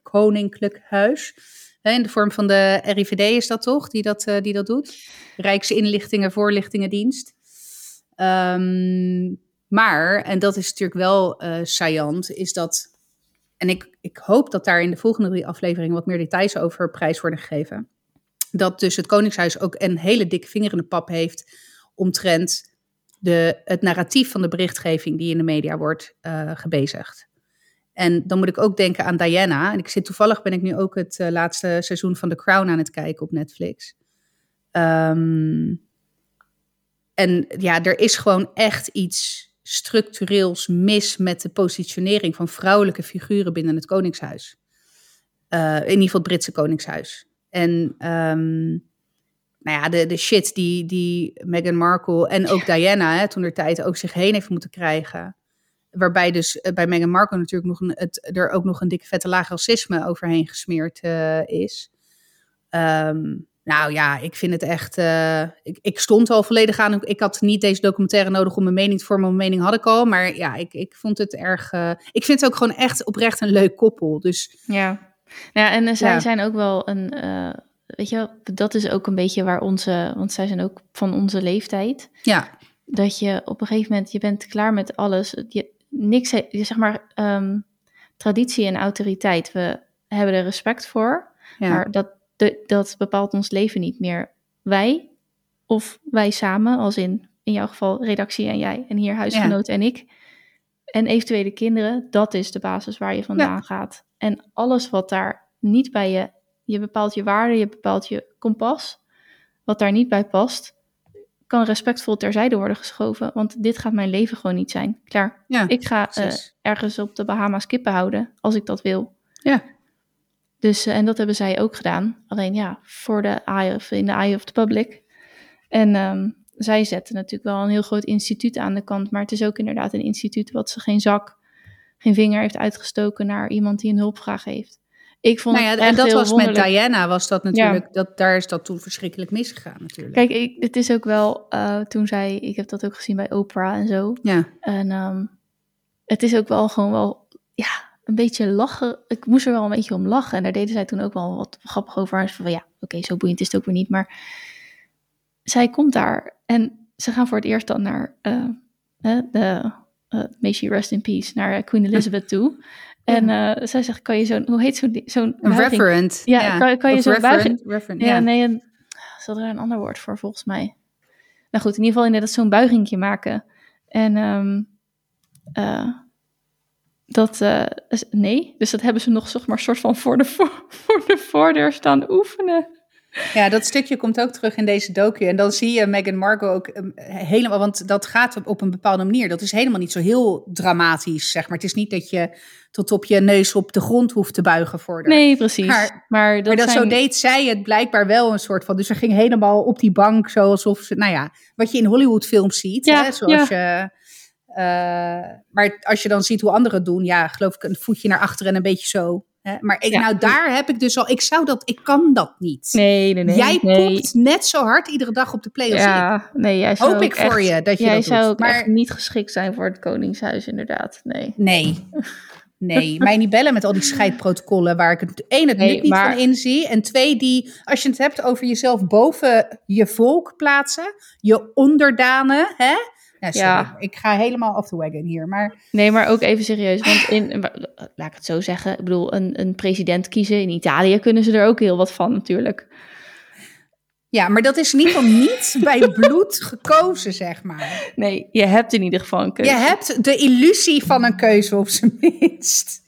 Koninklijk Huis. In de vorm van de RIVD is dat toch, die dat, die dat doet? Rijksinlichtingen, Voorlichtingendienst. Um, maar, en dat is natuurlijk wel uh, saillant, is dat... En ik, ik hoop dat daar in de volgende drie afleveringen wat meer details over prijs worden gegeven. Dat dus het Koningshuis ook een hele dikke vinger in de pap heeft omtrent de, het narratief van de berichtgeving die in de media wordt uh, gebezigd. En dan moet ik ook denken aan Diana. En ik zit toevallig ben ik nu ook het uh, laatste seizoen van The Crown aan het kijken op Netflix. Um, en ja, er is gewoon echt iets structureels mis met de positionering van vrouwelijke figuren binnen het Koningshuis. Uh, in ieder geval het Britse Koningshuis. En um, nou ja, de, de shit die, die Meghan Markle en ook Diana hè, toen er tijd ook zich heen heeft moeten krijgen. waarbij dus eh, bij Meghan Markle natuurlijk nog een, het, er ook nog een dikke vette laag racisme overheen gesmeerd eh, is. Ehm, nou ja, ik vind het echt. eh, ik, ik stond al volledig aan. Ik had niet deze documentaire nodig om mijn mening te vormen. Mijn mening had ik al. Maar ja, ik, ik vond het erg. eh, ik vind het ook gewoon echt oprecht een leuk koppel. Dus Ja. Nou ja, en eh, zij Ja. zijn ook wel een, weet je, wel, dat is ook een beetje waar onze, want zij zijn ook van onze leeftijd, ja, dat je op een gegeven moment, je bent klaar met alles, je, niks, je, zeg maar, ehm, traditie en autoriteit, we hebben er respect voor, ja, maar dat, de, dat bepaalt ons leven niet meer. Wij, of wij samen, als in, in jouw geval redactie en jij, en hier huisgenoot en ik, en eventuele kinderen, dat is de basis waar je vandaan gaat. En alles wat daar niet bij je, je bepaalt je waarde, je bepaalt je kompas, wat daar niet bij past, kan respectvol terzijde worden geschoven, want dit gaat mijn leven gewoon niet zijn. Klaar. ja. Ik ga eh, ergens op de Bahama's kippen houden, als ik dat wil. Ja. Dus, eh, en dat hebben zij ook gedaan. Alleen ja, voor de eye of, in de eye of the public. En ehm, zij zetten natuurlijk wel een heel groot instituut aan de kant. Maar het is ook inderdaad een instituut wat ze geen zak, geen vinger heeft uitgestoken naar iemand die een hulpvraag heeft. Ik vond Nou ja, het en dat heel was wonderlijk. met Diana, was dat natuurlijk, dat, daar is dat toen verschrikkelijk misgegaan natuurlijk. Kijk, ik, het is ook wel, eh, toen zij, ik heb dat ook gezien bij Oprah en zo. ja, En ehm, het is ook wel gewoon wel, ja, een beetje lachen. Ik moest er wel een beetje om lachen. En daar deden zij toen ook wel wat grappig over. En ze van, ja, oké, zo boeiend is het ook weer niet. Maar zij komt daar en ze gaan voor het eerst dan naar eh, de, eh, may she rest in peace, naar Queen Elizabeth toe. [LAUGHS] En eh, zij zegt, kan je zo'n, hoe heet zo'n zo'n referent. Ja, kan- kan je zo'n buiging- referent, Ja, nee, een, ze er een ander woord voor volgens mij. Nou goed, in ieder geval inderdaad zo'n buigingje maken. En ehm, eh, dat, eh, nee, dus dat hebben ze nog zeg maar soort van voor de, voor, [LAUGHS] voor de voordeur staan oefenen. Ja, dat stukje komt ook terug in deze docu. En dan zie je Meghan Markle ook um, helemaal... Want dat gaat op, een bepaalde manier. Dat is helemaal niet zo heel dramatisch, zeg maar. Het is niet dat je tot op je neus op de grond hoeft te buigen voor de... Nee, precies. Maar- Maar, dat, maar dat zijn, zo deed zij het blijkbaar wel een soort van. Dus ze ging helemaal op die bank, zo alsof ze, nou ja, wat je in Hollywoodfilms ziet. Ja, hè, zoals je. Eh, maar als je dan ziet hoe anderen het doen, ja, geloof ik een voetje naar achteren en een beetje zo. Hè? Maar ik, Ja. nou, daar heb ik dus al. Ik zou dat, ik kan dat niet. Nee, nee, nee. jij nee. popt net zo hard iedere dag op de play als ik. Ja, nee, jij zou Hoop ik voor je dat je Jij dat zou doet. ook Maar- echt niet geschikt zijn voor het Koningshuis, inderdaad. Nee. Nee. Nee, [LAUGHS] mij niet bellen met al die scheidprotocollen waar ik het één het Nee, niet maar- van inzie. En twee, die, als je het hebt over jezelf boven je volk plaatsen, je onderdanen, hè? Ja, ik ga helemaal off the wagon hier. Maar Nee, maar ook even serieus. Want in, [LAUGHS] laat ik het zo zeggen, ik bedoel, een, een president kiezen in Italië kunnen ze er ook heel wat van natuurlijk. ja, maar dat is in ieder geval niet [LAUGHS] bij bloed gekozen, zeg maar. Nee, je hebt in ieder geval een keuze. Je hebt de illusie van een keuze op zijn minst.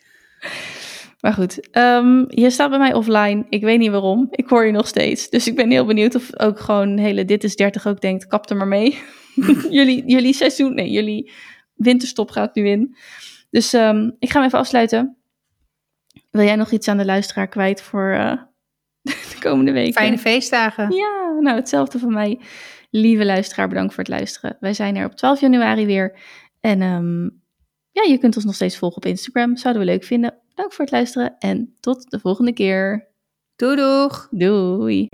Maar goed, ehm, je staat bij mij offline. Ik weet niet waarom. Ik hoor je nog steeds. Dus ik ben heel benieuwd of ook gewoon hele Dit is 30 ook denkt, kap er maar mee. [LAUGHS] jullie, jullie seizoen, nee, jullie winterstop gaat nu in. Dus ehm, ik ga hem even afsluiten. Wil jij nog iets aan de luisteraar kwijt voor eh, [LAUGHS] de komende weken? Fijne feestdagen. Ja, nou hetzelfde van mij. Lieve luisteraar, bedankt voor het luisteren. Wij zijn er op 12 januari weer. En ehm, ja, je kunt ons nog steeds volgen op Instagram. Zouden we leuk vinden. Dank voor het luisteren en tot de volgende keer. Doei doeg. Doei.